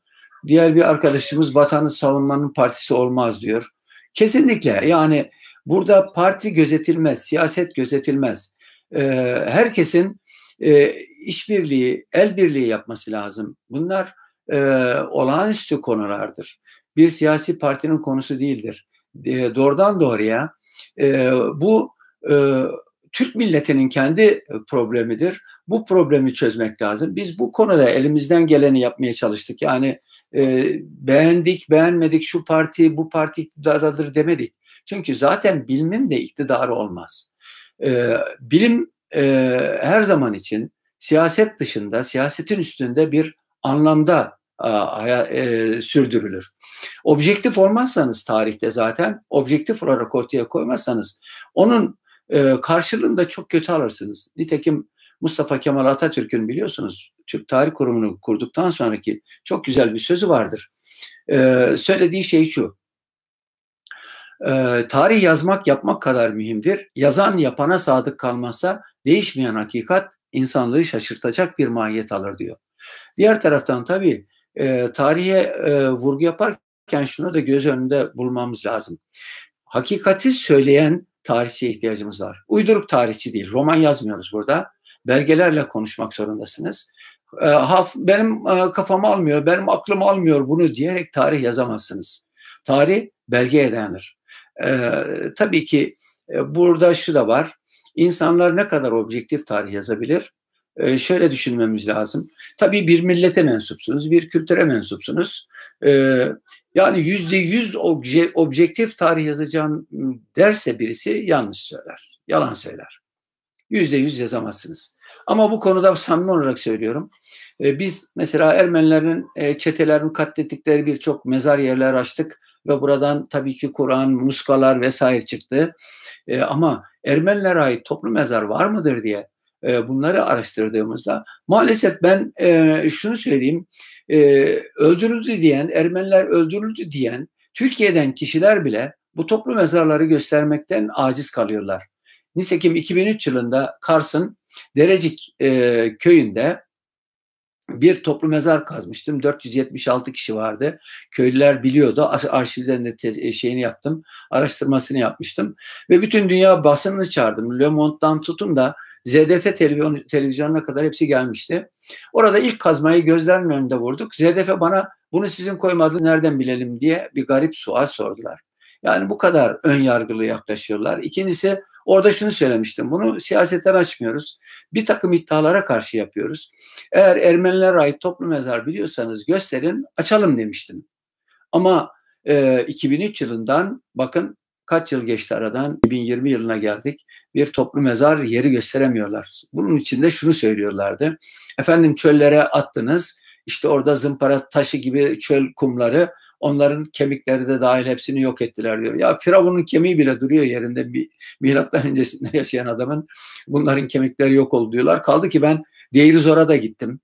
Diğer bir arkadaşımız vatanı savunmanın partisi olmaz diyor. Kesinlikle yani burada parti gözetilmez, siyaset gözetilmez. Ee, herkesin e, işbirliği, el birliği yapması lazım. Bunlar e, olağanüstü konulardır. Bir siyasi partinin konusu değildir. E, doğrudan doğruya e, bu e, Türk milletinin kendi problemidir. Bu problemi çözmek lazım. Biz bu konuda elimizden geleni yapmaya çalıştık. Yani e, beğendik, beğenmedik, şu parti, bu parti iktidardadır demedik. Çünkü zaten bilimin de iktidarı olmaz. E, bilim e, her zaman için siyaset dışında, siyasetin üstünde bir anlamda e, sürdürülür. Objektif olmazsanız tarihte zaten, objektif olarak ortaya koymazsanız onun e, karşılığında çok kötü alırsınız. Nitekim Mustafa Kemal Atatürk'ün biliyorsunuz Türk Tarih Kurumu'nu kurduktan sonraki çok güzel bir sözü vardır. E, söylediği şey şu. E, tarih yazmak yapmak kadar mühimdir. Yazan yapana sadık kalmazsa değişmeyen hakikat insanlığı şaşırtacak bir mahiyet alır diyor. Diğer taraftan tabii e, tarihe e, vurgu yaparken şunu da göz önünde bulmamız lazım. Hakikati söyleyen tarihçiye ihtiyacımız var. Uyduruk tarihçi değil. Roman yazmıyoruz burada. Belgelerle konuşmak zorundasınız. E, haf, benim e, kafam almıyor, benim aklım almıyor bunu diyerek tarih yazamazsınız. Tarih belgeye dayanır. E, tabii ki e, burada şu da var. İnsanlar ne kadar objektif tarih yazabilir? e, şöyle düşünmemiz lazım. Tabii bir millete mensupsunuz, bir kültüre mensupsunuz. E, yani yüzde yüz obje, objektif tarih yazacağım derse birisi yanlış söyler, yalan söyler. Yüzde yüz yazamazsınız. Ama bu konuda samimi olarak söylüyorum. Biz mesela Ermenilerin e, çetelerin katlettikleri birçok mezar yerler açtık ve buradan tabii ki Kur'an, muskalar vesaire çıktı. E, ama Ermenilere ait toplu mezar var mıdır diye e, bunları araştırdığımızda maalesef ben e, şunu söyleyeyim e, öldürüldü diyen Ermeniler öldürüldü diyen Türkiye'den kişiler bile bu toplu mezarları göstermekten aciz kalıyorlar. Nitekim 2003 yılında Kars'ın Derecik e, köyünde bir toplu mezar kazmıştım. 476 kişi vardı. Köylüler biliyordu. Arşivden de te- şeyini yaptım. Araştırmasını yapmıştım. Ve bütün dünya basınını çağırdım. Le Monde'dan tutun da ZDF televizyon, televizyonuna kadar hepsi gelmişti. Orada ilk kazmayı gözlerimin önünde vurduk. ZDF bana bunu sizin koymadığınızı nereden bilelim diye bir garip sual sordular. Yani bu kadar ön yargılı yaklaşıyorlar. İkincisi orada şunu söylemiştim. Bunu siyasetten açmıyoruz. Bir takım iddialara karşı yapıyoruz. Eğer Ermenilere ait toplu mezar biliyorsanız gösterin açalım demiştim. Ama e, 2003 yılından bakın kaç yıl geçti aradan 2020 yılına geldik bir toplu mezar yeri gösteremiyorlar. Bunun için de şunu söylüyorlardı. Efendim çöllere attınız işte orada zımpara taşı gibi çöl kumları onların kemikleri de dahil hepsini yok ettiler diyor. Ya Firavun'un kemiği bile duruyor yerinde bir milattan öncesinde yaşayan adamın bunların kemikleri yok oldu diyorlar. Kaldı ki ben Deir Zor'a da gittim.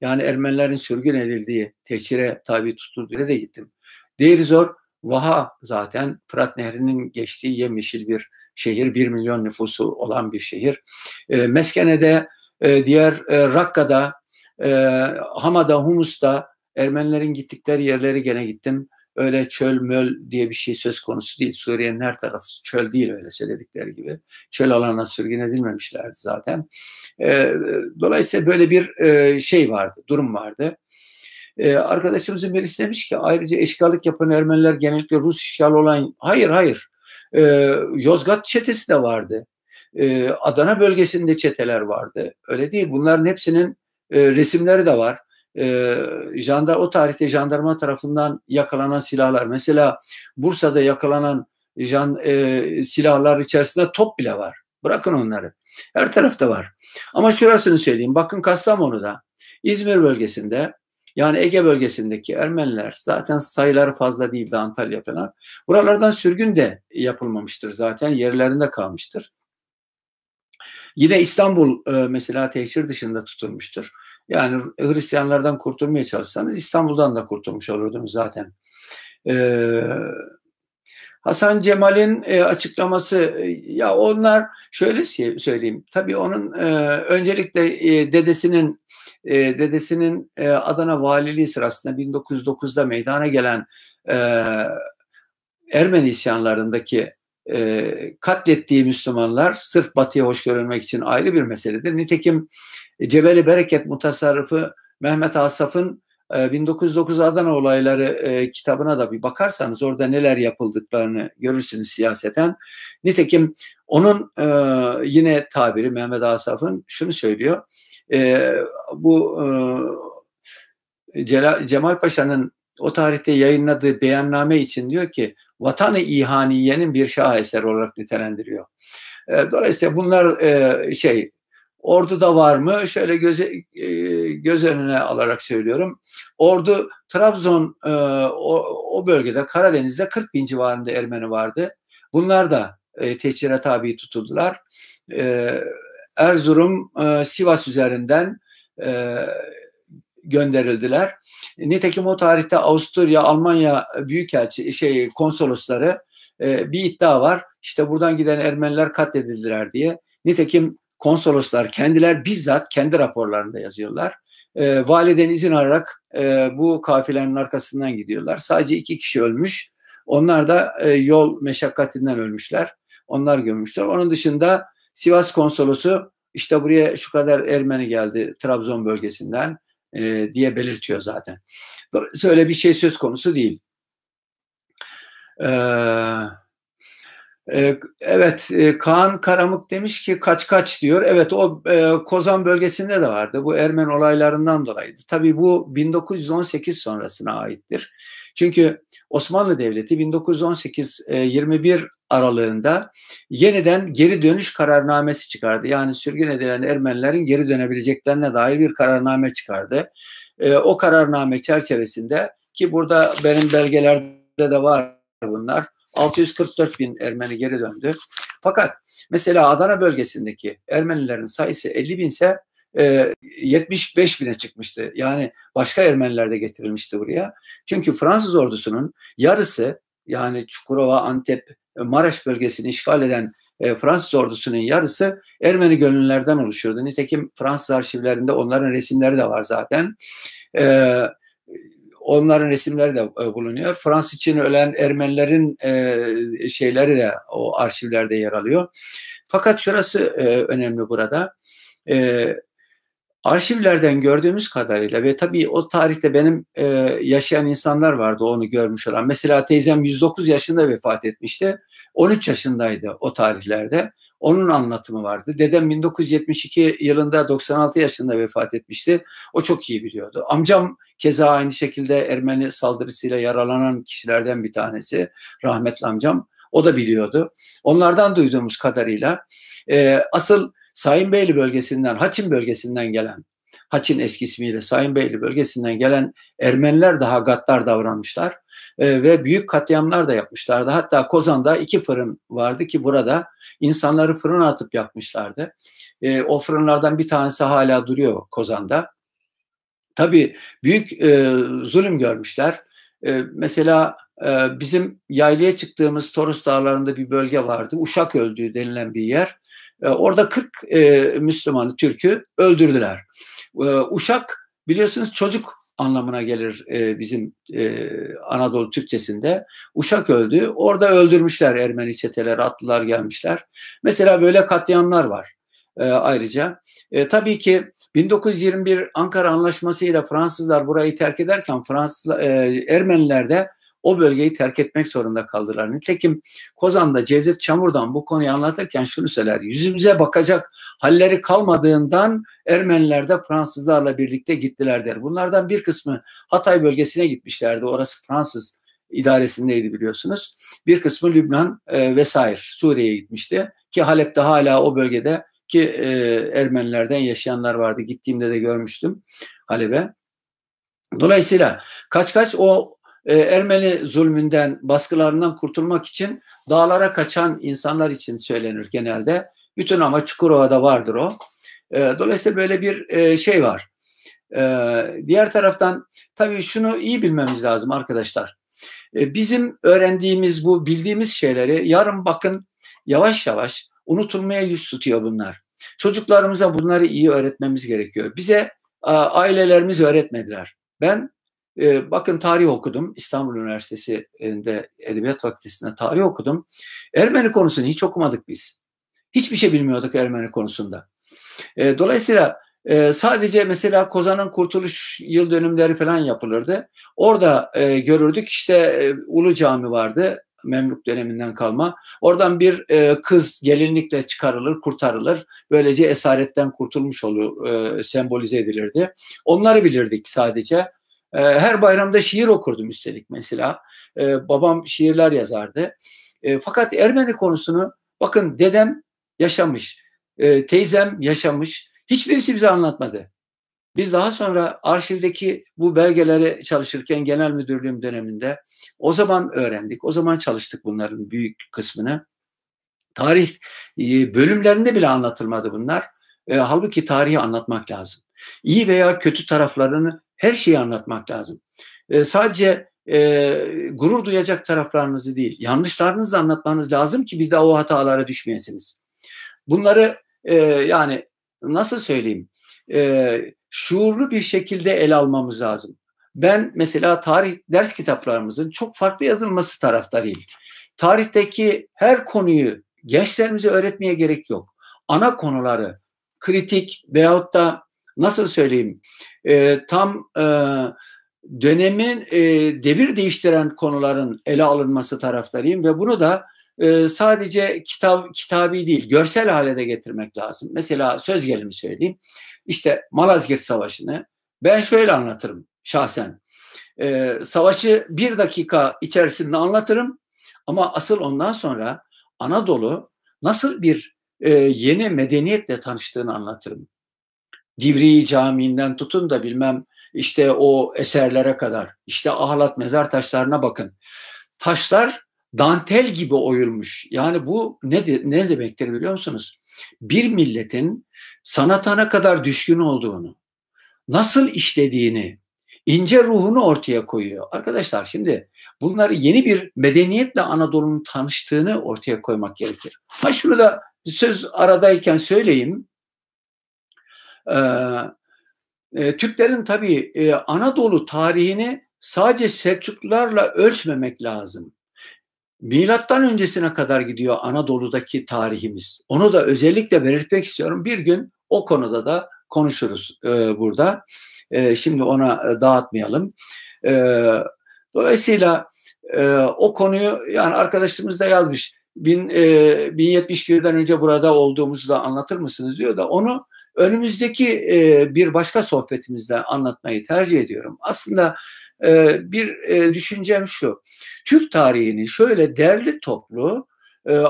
Yani Ermenilerin sürgün edildiği, tehcire tabi tutulduğu yere de gittim. Deir Zor Vaha zaten Fırat Nehri'nin geçtiği yemyeşil bir şehir, bir milyon nüfusu olan bir şehir. E, Meskene'de, e, diğer e, Rakka'da, e, Hama'da, Humus'ta Ermenilerin gittikleri yerleri gene gittim. Öyle çöl möl diye bir şey söz konusu değil. Suriye'nin her tarafı çöl değil öyle söyledikleri gibi. Çöl alanına sürgün edilmemişlerdi zaten. E, dolayısıyla böyle bir e, şey vardı, durum vardı. Ee, arkadaşımızın birisi demiş ki ayrıca eşkallık yapan Ermeniler genellikle Rus işgal olan hayır hayır ee, Yozgat çetesi de vardı. Ee, Adana bölgesinde çeteler vardı. Öyle değil. Bunların hepsinin e, resimleri de var. Ee, jandar o tarihte jandarma tarafından yakalanan silahlar. Mesela Bursa'da yakalanan jan, e, silahlar içerisinde top bile var. Bırakın onları. Her tarafta var. Ama şurasını söyleyeyim. Bakın Kastamonu'da, İzmir bölgesinde Yani Ege bölgesindeki Ermeniler zaten sayıları fazla değildi Antalya falan. Buralardan sürgün de yapılmamıştır zaten yerlerinde kalmıştır. Yine İstanbul e, mesela teşhir dışında tutulmuştur. Yani Hristiyanlardan kurtulmaya çalışsanız İstanbul'dan da kurtulmuş olurdunuz zaten. Ee, Hasan Cemal'in e, açıklaması e, ya onlar şöyle söyleyeyim. Tabii onun e, öncelikle e, dedesinin e, dedesinin e, Adana valiliği sırasında 1909'da meydana gelen e, Ermeni isyanlarındaki e, katlettiği Müslümanlar sırf batıya hoş görülmek için ayrı bir meseledir. Nitekim Cebeli Bereket Mutasarrıfı Mehmet Asaf'ın 1909 Adana olayları e, kitabına da bir bakarsanız orada neler yapıldıklarını görürsünüz siyaseten. Nitekim onun e, yine tabiri Mehmet Asaf'ın şunu söylüyor. E, bu e, Cemal Paşa'nın o tarihte yayınladığı beyanname için diyor ki vatanı ihaniyenin bir şaheser olarak nitelendiriyor. E, dolayısıyla bunlar e, şey Ordu'da var mı? Şöyle göze, e, göz önüne alarak söylüyorum. Ordu Trabzon e, o, bölgede Karadeniz'de 40 bin civarında Ermeni vardı. Bunlar da e, teçhire tabi tutuldular. Erzurum, Sivas üzerinden gönderildiler. Nitekim o tarihte Avusturya, Almanya büyükelçi şey konsolosları e, bir iddia var. İşte buradan giden Ermeniler katledildiler diye. Nitekim konsoloslar kendiler bizzat kendi raporlarında yazıyorlar. E, validen izin alarak e, bu kafilenin arkasından gidiyorlar. Sadece iki kişi ölmüş. Onlar da e, yol meşakkatinden ölmüşler. Onlar gömmüşler. Onun dışında Sivas konsolosu işte buraya şu kadar Ermeni geldi Trabzon bölgesinden e, diye belirtiyor zaten. Dolayısıyla öyle bir şey söz konusu değil. Eee ee, evet, e, Kaan Karamık demiş ki kaç kaç diyor. Evet, o e, Kozan bölgesinde de vardı. Bu Ermen olaylarından dolayıydı. Tabii bu 1918 sonrasına aittir. Çünkü Osmanlı Devleti 1918-21 e, aralığında yeniden geri dönüş kararnamesi çıkardı. Yani sürgün edilen Ermenilerin geri dönebileceklerine dair bir kararname çıkardı. O kararname çerçevesinde ki burada benim belgelerde de var bunlar 644 bin Ermeni geri döndü. Fakat mesela Adana bölgesindeki Ermenilerin sayısı 50 binse e, 75 bine çıkmıştı. Yani başka Ermeniler de getirilmişti buraya. Çünkü Fransız ordusunun yarısı yani Çukurova, Antep, Maraş bölgesini işgal eden e, Fransız ordusunun yarısı Ermeni gönüllülerden oluşuyordu. Nitekim Fransız arşivlerinde onların resimleri de var zaten. E, onların resimleri de e, bulunuyor. Fransız için ölen Ermenilerin e, şeyleri de o arşivlerde yer alıyor. Fakat şurası e, önemli burada. arşivlerden gördüğümüz kadarıyla ve tabii o tarihte benim yaşayan insanlar vardı onu görmüş olan. Mesela teyzem 109 yaşında vefat etmişti. 13 yaşındaydı o tarihlerde. Onun anlatımı vardı. Dedem 1972 yılında 96 yaşında vefat etmişti. O çok iyi biliyordu. Amcam keza aynı şekilde Ermeni saldırısıyla yaralanan kişilerden bir tanesi. Rahmetli amcam. O da biliyordu. Onlardan duyduğumuz kadarıyla e, asıl Sayınbeyli bölgesinden, Haçin bölgesinden gelen, Haçin eski ismiyle Sayınbeyli bölgesinden gelen Ermeniler daha gaddar davranmışlar e, ve büyük katliamlar da yapmışlardı. Hatta Kozan'da iki fırın vardı ki burada insanları fırına atıp yapmışlardı. E, o fırınlardan bir tanesi hala duruyor Kozan'da. Tabii büyük e, zulüm görmüşler. E, mesela e, bizim yaylaya çıktığımız Torus Dağları'nda bir bölge vardı. Uşak öldüğü denilen bir yer. E, orada 40 e, Müslümanı, Türk'ü öldürdüler. E, Uşak biliyorsunuz çocuk anlamına gelir e, bizim e, Anadolu Türkçesinde. Uşak öldü. Orada öldürmüşler Ermeni çeteler, atlılar gelmişler. Mesela böyle katliamlar var e, ayrıca. E, tabii ki 1921 Ankara Anlaşması ile Fransızlar burayı terk ederken Fransız e, Ermeniler de o bölgeyi terk etmek zorunda kaldılar. Nitekim Kozan'da Cevdet Çamur'dan bu konuyu anlatırken şunu söyler. Yüzümüze bakacak halleri kalmadığından Ermeniler de Fransızlarla birlikte gittiler der. Bunlardan bir kısmı Hatay bölgesine gitmişlerdi. Orası Fransız idaresindeydi biliyorsunuz. Bir kısmı Lübnan e, vesaire Suriye'ye gitmişti. Ki Halep'te hala o bölgede ki e, Ermenilerden yaşayanlar vardı. Gittiğimde de görmüştüm Halep'e. Dolayısıyla kaç kaç o e, Ermeni zulmünden, baskılarından kurtulmak için dağlara kaçan insanlar için söylenir genelde. Bütün ama Çukurova'da vardır o. E, dolayısıyla böyle bir e, şey var. E, diğer taraftan tabii şunu iyi bilmemiz lazım arkadaşlar. Bizim öğrendiğimiz bu bildiğimiz şeyleri yarın bakın yavaş yavaş unutulmaya yüz tutuyor bunlar. Çocuklarımıza bunları iyi öğretmemiz gerekiyor. Bize ailelerimiz öğretmediler. Ben e, bakın tarih okudum. İstanbul Üniversitesi'nde Edebiyat Fakültesi'nde tarih okudum. Ermeni konusunu hiç okumadık biz. Hiçbir şey bilmiyorduk Ermeni konusunda. E, dolayısıyla e, sadece mesela Kozan'ın kurtuluş yıl dönümleri falan yapılırdı. Orada e, görürdük işte e, Ulu Cami vardı. Memluk döneminden kalma. Oradan bir e, kız gelinlikle çıkarılır, kurtarılır. Böylece esaretten kurtulmuş olur, e, sembolize edilirdi. Onları bilirdik sadece. E, her bayramda şiir okurdum üstelik mesela. E, babam şiirler yazardı. E, fakat Ermeni konusunu bakın dedem yaşamış, e, teyzem yaşamış. Hiçbirisi bize anlatmadı. Biz daha sonra arşivdeki bu belgeleri çalışırken genel müdürlüğüm döneminde o zaman öğrendik. O zaman çalıştık bunların büyük kısmını. Tarih e, bölümlerinde bile anlatılmadı bunlar. E, halbuki tarihi anlatmak lazım. İyi veya kötü taraflarını her şeyi anlatmak lazım. E, sadece e, gurur duyacak taraflarınızı değil, yanlışlarınızı da anlatmanız lazım ki bir daha o hatalara düşmeyesiniz. Bunları e, yani nasıl söyleyeyim? E, şuurlu bir şekilde ele almamız lazım. Ben mesela tarih ders kitaplarımızın çok farklı yazılması taraftarıyım. Tarihteki her konuyu gençlerimize öğretmeye gerek yok. Ana konuları kritik veyahut da nasıl söyleyeyim e, tam e, dönemin e, devir değiştiren konuların ele alınması taraftarıyım ve bunu da e, sadece kitap kitabi değil görsel hale de getirmek lazım. Mesela söz gelimi söyleyeyim. İşte Malazgirt Savaşı'nı ben şöyle anlatırım şahsen. Ee, savaşı bir dakika içerisinde anlatırım ama asıl ondan sonra Anadolu nasıl bir e, yeni medeniyetle tanıştığını anlatırım. Divriği Camii'nden tutun da bilmem işte o eserlere kadar. İşte ahlat mezar taşlarına bakın. Taşlar dantel gibi oyulmuş. Yani bu ne, de, ne demektir biliyor musunuz? Bir milletin sanatana kadar düşkün olduğunu, nasıl işlediğini, ince ruhunu ortaya koyuyor. Arkadaşlar şimdi bunları yeni bir medeniyetle Anadolu'nun tanıştığını ortaya koymak gerekir. Ha şunu da söz aradayken söyleyeyim. E, Türklerin tabii e, Anadolu tarihini sadece Selçuklularla ölçmemek lazım. Milattan öncesine kadar gidiyor Anadolu'daki tarihimiz. Onu da özellikle belirtmek istiyorum. Bir gün o konuda da konuşuruz e, burada. E, şimdi ona dağıtmayalım. E, dolayısıyla e, o konuyu yani arkadaşımız da yazmış. Bin, e, 1071'den önce burada olduğumuzu da anlatır mısınız diyor da onu önümüzdeki e, bir başka sohbetimizde anlatmayı tercih ediyorum. Aslında e, bir e, düşüncem şu. Türk tarihini şöyle derli toplu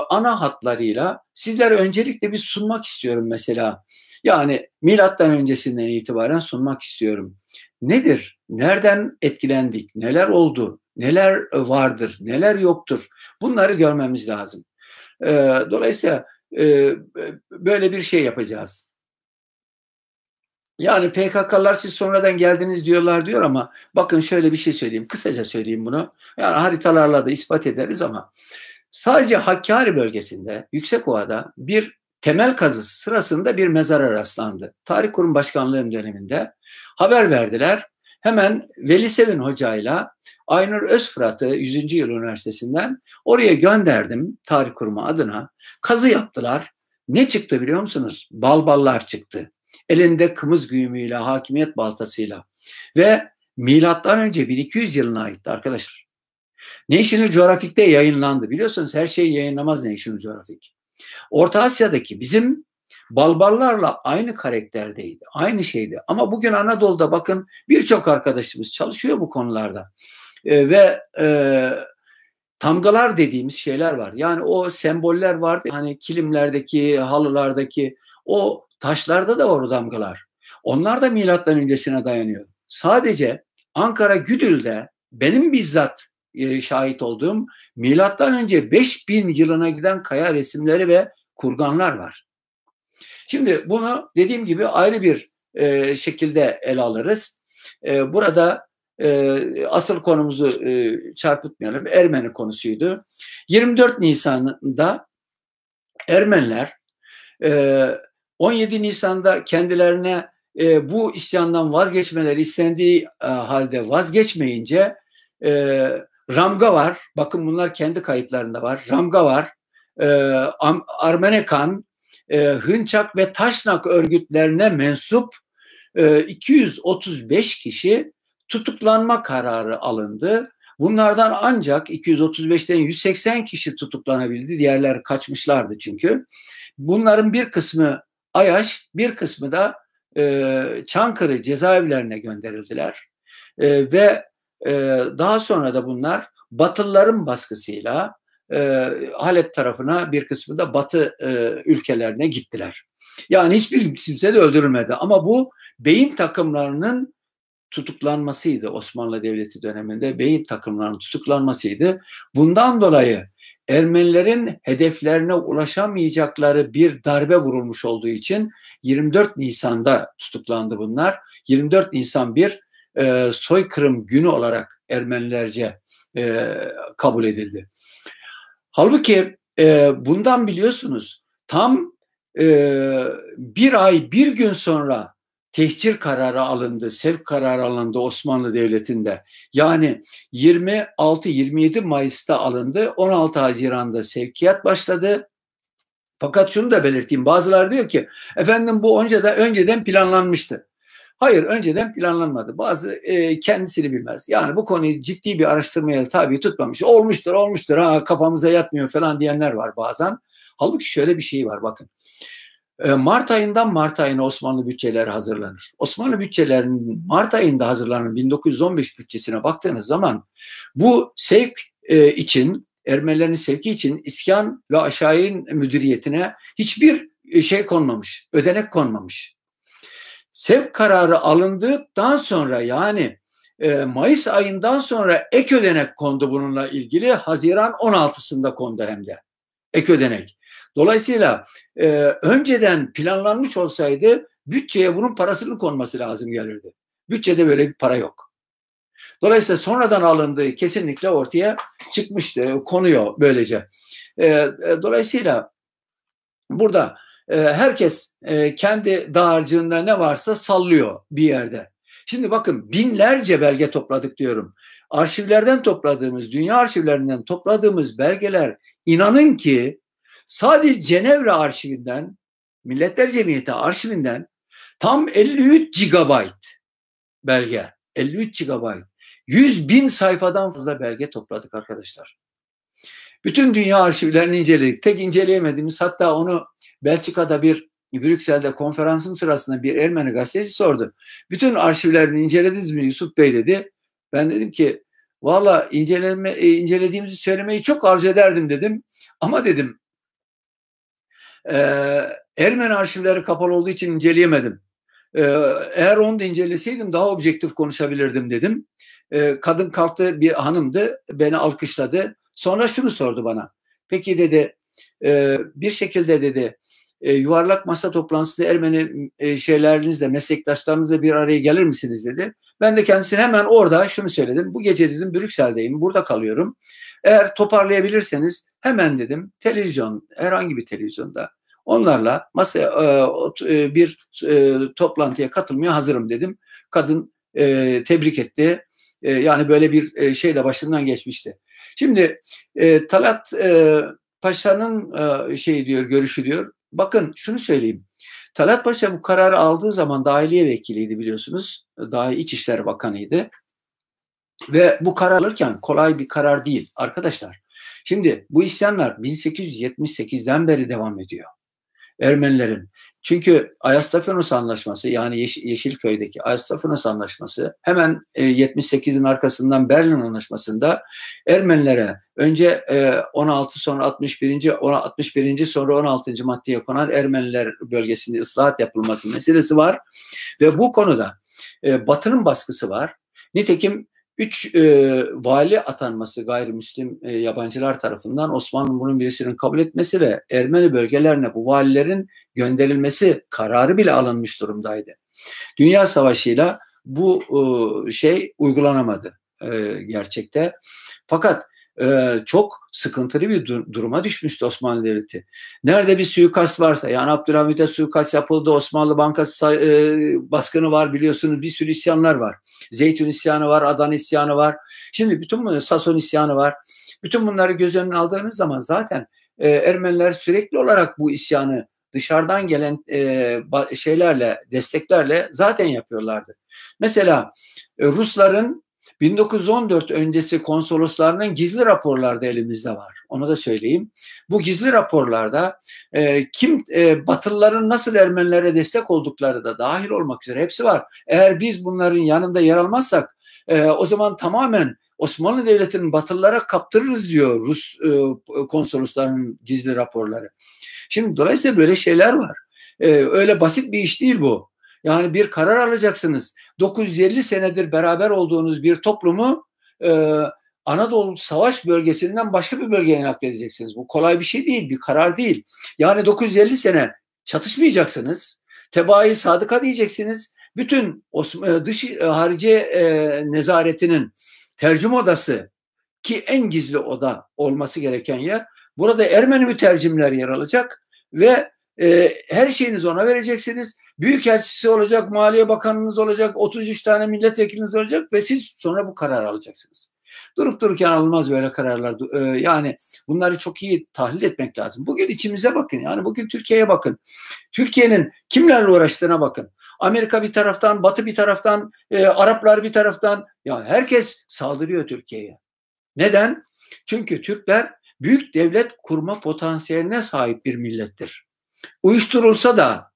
ana hatlarıyla sizlere öncelikle bir sunmak istiyorum mesela. Yani milattan öncesinden itibaren sunmak istiyorum. Nedir? Nereden etkilendik? Neler oldu? Neler vardır? Neler yoktur? Bunları görmemiz lazım. Dolayısıyla böyle bir şey yapacağız. Yani PKK'lar siz sonradan geldiniz diyorlar diyor ama bakın şöyle bir şey söyleyeyim. Kısaca söyleyeyim bunu. Yani haritalarla da ispat ederiz ama sadece Hakkari bölgesinde Yüksekova'da bir temel kazısı sırasında bir mezara rastlandı. Tarih Kurum Başkanlığım döneminde haber verdiler. Hemen Veli Sevin hocayla Aynur Özfırat'ı 100. Yıl Üniversitesi'nden oraya gönderdim Tarih Kurumu adına. Kazı yaptılar. Ne çıktı biliyor musunuz? Balballar çıktı elinde kımız güğümüyle, hakimiyet baltasıyla ve milattan önce 1200 yılına aitti arkadaşlar. National Geographic'te yayınlandı. Biliyorsunuz her şeyi yayınlamaz National Geographic. Orta Asya'daki bizim Balbarlarla aynı karakterdeydi. Aynı şeydi. Ama bugün Anadolu'da bakın birçok arkadaşımız çalışıyor bu konularda. E, ve e, tamgalar dediğimiz şeyler var. Yani o semboller vardı. Hani kilimlerdeki, halılardaki o Taşlarda da var o damgalar. Onlar da milattan öncesine dayanıyor. Sadece Ankara Güdül'de benim bizzat e, şahit olduğum milattan önce 5000 yılına giden kaya resimleri ve kurganlar var. Şimdi bunu dediğim gibi ayrı bir e, şekilde ele alırız. E, burada e, asıl konumuzu e, çarpıtmayalım. Ermeni konusuydu. 24 Nisan'da Ermeniler e, 17 Nisan'da kendilerine e, bu isyandan vazgeçmeleri istendiği e, halde vazgeçmeyince e, Ramga var. Bakın bunlar kendi kayıtlarında var. Ramga var. E, Armenekan, e, Hınçak ve Taşnak örgütlerine mensup e, 235 kişi tutuklanma kararı alındı. Bunlardan ancak 235'ten 180 kişi tutuklanabildi. Diğerler kaçmışlardı çünkü. Bunların bir kısmı Ayaş, bir kısmı da e, Çankırı cezaevlerine gönderildiler. E, ve e, daha sonra da bunlar Batılıların baskısıyla e, Halep tarafına bir kısmı da Batı e, ülkelerine gittiler. Yani hiçbir kimse de öldürülmedi ama bu beyin takımlarının tutuklanmasıydı Osmanlı Devleti döneminde beyin takımlarının tutuklanmasıydı. Bundan dolayı Ermenilerin hedeflerine ulaşamayacakları bir darbe vurulmuş olduğu için 24 Nisan'da tutuklandı bunlar. 24 Nisan bir e, soykırım günü olarak Ermenilerce e, kabul edildi. Halbuki e, bundan biliyorsunuz tam e, bir ay bir gün sonra tehcir kararı alındı, sevk kararı alındı Osmanlı Devleti'nde. Yani 26-27 Mayıs'ta alındı, 16 Haziran'da sevkiyat başladı. Fakat şunu da belirteyim, bazılar diyor ki efendim bu önceden, önceden planlanmıştı. Hayır önceden planlanmadı. Bazı e, kendisini bilmez. Yani bu konuyu ciddi bir araştırmaya tabi tutmamış. Olmuştur olmuştur ha kafamıza yatmıyor falan diyenler var bazen. Halbuki şöyle bir şey var bakın. E, Mart ayından Mart ayına Osmanlı bütçeleri hazırlanır. Osmanlı bütçelerinin Mart ayında hazırlanan 1915 bütçesine baktığınız zaman bu sevk e, için Ermenilerin sevki için iskan ve aşağıyın müdüriyetine hiçbir e, şey konmamış, ödenek konmamış. Sevk kararı alındıktan sonra yani Mayıs ayından sonra ek ödenek kondu bununla ilgili. Haziran 16'sında kondu hem de ek ödenek. Dolayısıyla e, önceden planlanmış olsaydı bütçeye bunun parasının konması lazım gelirdi. Bütçede böyle bir para yok. Dolayısıyla sonradan alındığı kesinlikle ortaya çıkmıştır, konuyor böylece. E, e, dolayısıyla burada e, herkes e, kendi dağarcığında ne varsa sallıyor bir yerde. Şimdi bakın binlerce belge topladık diyorum. Arşivlerden topladığımız, dünya arşivlerinden topladığımız belgeler inanın ki sadece Cenevre arşivinden, Milletler Cemiyeti arşivinden tam 53 GB belge. 53 GB. 100 bin sayfadan fazla belge topladık arkadaşlar. Bütün dünya arşivlerini inceledik. Tek inceleyemediğimiz hatta onu Belçika'da bir Brüksel'de konferansın sırasında bir Ermeni gazeteci sordu. Bütün arşivlerini incelediniz mi Yusuf Bey dedi. Ben dedim ki valla e, incelediğimizi söylemeyi çok arzu ederdim dedim. Ama dedim e, Ermeni arşivleri kapalı olduğu için inceleyemedim. E, eğer onu da inceleseydim daha objektif konuşabilirdim dedim. E, kadın kalktı bir hanımdı beni alkışladı. Sonra şunu sordu bana. Peki dedi e, bir şekilde dedi e, yuvarlak masa toplantısında Ermeni e, şeylerinizle, meslektaşlarınızla bir araya gelir misiniz dedi. Ben de kendisine hemen orada şunu söyledim. Bu gece dedim Brüksel'deyim, burada kalıyorum. Eğer toparlayabilirseniz hemen dedim televizyon, herhangi bir televizyonda onlarla masaya e, e, bir e, toplantıya katılmaya hazırım dedim. Kadın tebrik etti. Yani böyle bir şey de başından geçmişti. Şimdi Talat Paşa'nın e, şey diyor, görüşü diyor. Bakın şunu söyleyeyim. Talat Paşa bu kararı aldığı zaman dahiliye vekiliydi biliyorsunuz. Dahi İçişleri Bakanıydı. Ve bu karar alırken kolay bir karar değil arkadaşlar. Şimdi bu isyanlar 1878'den beri devam ediyor. Ermenilerin çünkü Ayastafinos Anlaşması yani Yeş Yeşilköy'deki Ayastafinos Anlaşması hemen e, 78'in arkasından Berlin Anlaşması'nda Ermenilere önce e, 16 sonra 61. 61. sonra 16. maddeye konan Ermeniler bölgesinde ıslahat yapılması meselesi var ve bu konuda e, Batı'nın baskısı var. Nitekim üç e, vali atanması gayrimüslim e, yabancılar tarafından Osmanlı bunun birisinin kabul etmesi ve Ermeni bölgelerine bu valilerin gönderilmesi kararı bile alınmış durumdaydı. Dünya Savaşı'yla bu e, şey uygulanamadı e, gerçekte. Fakat e, çok sıkıntılı bir dur- duruma düşmüştü Osmanlı Devleti. Nerede bir suikast varsa yani Abdülhamit'e suikast yapıldı, Osmanlı Bankası e, baskını var biliyorsunuz bir sürü isyanlar var. Zeytun isyanı var, Adan isyanı var. Şimdi bütün bu Sason isyanı var. Bütün bunları göz önüne aldığınız zaman zaten e, Ermeniler sürekli olarak bu isyanı dışarıdan gelen e, şeylerle, desteklerle zaten yapıyorlardı. Mesela e, Rusların 1914 öncesi konsoloslarının gizli raporları da elimizde var. Onu da söyleyeyim. Bu gizli raporlarda e, kim e, Batılıların nasıl Ermenilere destek oldukları da dahil olmak üzere hepsi var. Eğer biz bunların yanında yer almazsak e, o zaman tamamen Osmanlı Devleti'nin Batılılara kaptırırız diyor Rus e, konsoloslarının gizli raporları. Şimdi dolayısıyla böyle şeyler var. E, öyle basit bir iş değil bu. Yani bir karar alacaksınız. 950 senedir beraber olduğunuz bir toplumu e, Anadolu savaş bölgesinden başka bir bölgeye nakledeceksiniz. Bu kolay bir şey değil, bir karar değil. Yani 950 sene çatışmayacaksınız. Tebaayı sadıka diyeceksiniz. Bütün e, dış e, harici e, nezaretinin tercüme odası ki en gizli oda olması gereken yer. Burada Ermeni mütercimler yer alacak ve e, her şeyinizi ona vereceksiniz. Büyükelçisi olacak, Maliye Bakanınız olacak, 33 tane milletvekiliniz olacak ve siz sonra bu karar alacaksınız. Durup dururken alınmaz böyle kararlar. Ee, yani bunları çok iyi tahlil etmek lazım. Bugün içimize bakın. Yani bugün Türkiye'ye bakın. Türkiye'nin kimlerle uğraştığına bakın. Amerika bir taraftan, Batı bir taraftan, e, Araplar bir taraftan. Ya herkes saldırıyor Türkiye'ye. Neden? Çünkü Türkler büyük devlet kurma potansiyeline sahip bir millettir. Uyuşturulsa da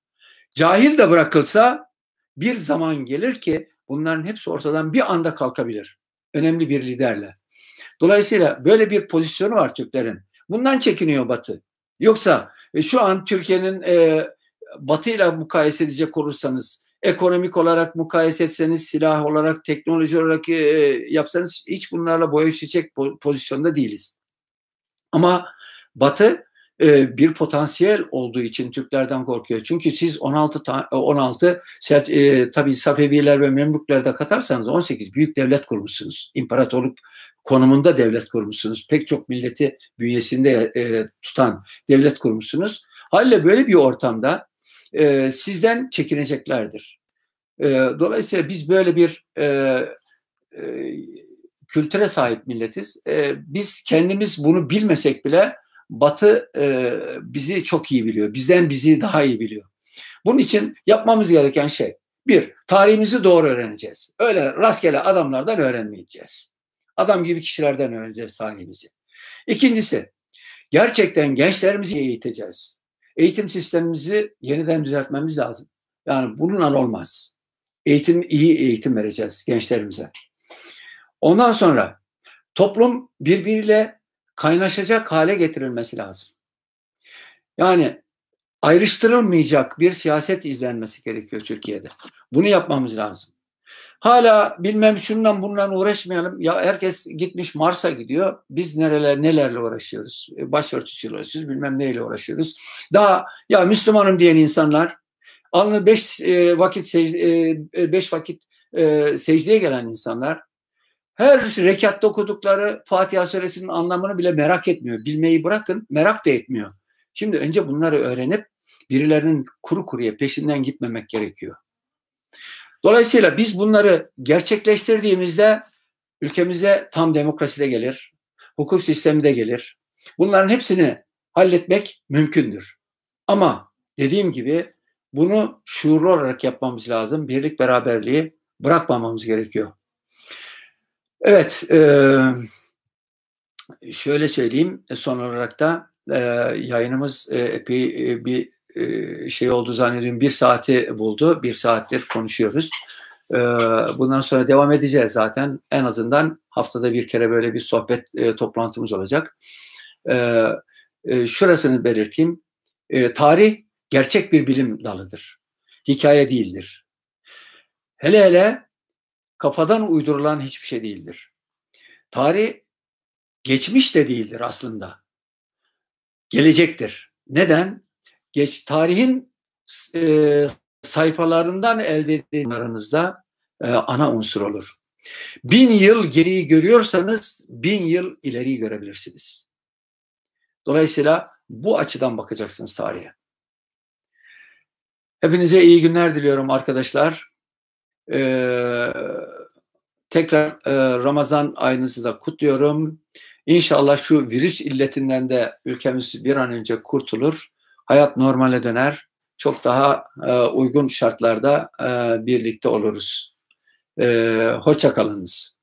Cahil de bırakılsa bir zaman gelir ki bunların hepsi ortadan bir anda kalkabilir. Önemli bir liderle. Dolayısıyla böyle bir pozisyonu var Türklerin. Bundan çekiniyor Batı. Yoksa e, şu an Türkiye'nin e, Batı ile mukayese edecek olursanız, ekonomik olarak mukayese etseniz, silah olarak, teknoloji olarak e, yapsanız hiç bunlarla boya çiçek pozisyonda değiliz. Ama Batı e, bir potansiyel olduğu için Türklerden korkuyor. Çünkü siz 16 16 e, tabii Safeviler ve Memlükler de katarsanız 18 büyük devlet kurmuşsunuz. İmparatorluk konumunda devlet kurmuşsunuz. Pek çok milleti bünyesinde e, tutan devlet kurmuşsunuz. Haliyle böyle bir ortamda e, sizden çekineceklerdir. Dolayısıyla biz böyle bir kültüre sahip milletiz. Biz kendimiz bunu bilmesek bile Batı e, bizi çok iyi biliyor. Bizden bizi daha iyi biliyor. Bunun için yapmamız gereken şey bir, tarihimizi doğru öğreneceğiz. Öyle rastgele adamlardan öğrenmeyeceğiz. Adam gibi kişilerden öğreneceğiz tarihimizi. İkincisi, gerçekten gençlerimizi eğiteceğiz. Eğitim sistemimizi yeniden düzeltmemiz lazım. Yani bununla olmaz. Eğitim, iyi eğitim vereceğiz gençlerimize. Ondan sonra toplum birbiriyle kaynaşacak hale getirilmesi lazım. Yani ayrıştırılmayacak bir siyaset izlenmesi gerekiyor Türkiye'de. Bunu yapmamız lazım. Hala bilmem şundan bundan uğraşmayalım. Ya herkes gitmiş Mars'a gidiyor. Biz nereler nelerle uğraşıyoruz? E, başörtüsüyle uğraşıyoruz, bilmem neyle uğraşıyoruz. Daha ya Müslümanım diyen insanlar alnı beş e, vakit secde, e, beş vakit secdeye gelen insanlar her rekatta okudukları Fatiha suresinin anlamını bile merak etmiyor. Bilmeyi bırakın merak da etmiyor. Şimdi önce bunları öğrenip birilerinin kuru kuruya peşinden gitmemek gerekiyor. Dolayısıyla biz bunları gerçekleştirdiğimizde ülkemize tam demokrasi de gelir, hukuk sistemi de gelir. Bunların hepsini halletmek mümkündür. Ama dediğim gibi bunu şuurlu olarak yapmamız lazım. Birlik beraberliği bırakmamamız gerekiyor. Evet, e, şöyle söyleyeyim son olarak da e, yayınımız e, epey e, bir e, şey oldu zannediyorum bir saati buldu. Bir saattir konuşuyoruz. E, bundan sonra devam edeceğiz zaten. En azından haftada bir kere böyle bir sohbet e, toplantımız olacak. E, e, şurasını belirteyim. E, tarih gerçek bir bilim dalıdır. Hikaye değildir. Hele hele kafadan uydurulan hiçbir şey değildir. Tarih geçmiş de değildir aslında. Gelecektir. Neden? Geç tarihin e, sayfalarından elde ettiğinizde e, ana unsur olur. Bin yıl geriyi görüyorsanız bin yıl ileriyi görebilirsiniz. Dolayısıyla bu açıdan bakacaksınız tarihe. Hepinize iyi günler diliyorum arkadaşlar. Ee, tekrar e, Ramazan ayınızı da kutluyorum. İnşallah şu virüs illetinden de ülkemiz bir an önce kurtulur. Hayat normale döner. Çok daha e, uygun şartlarda e, birlikte oluruz. E, hoşça kalınız.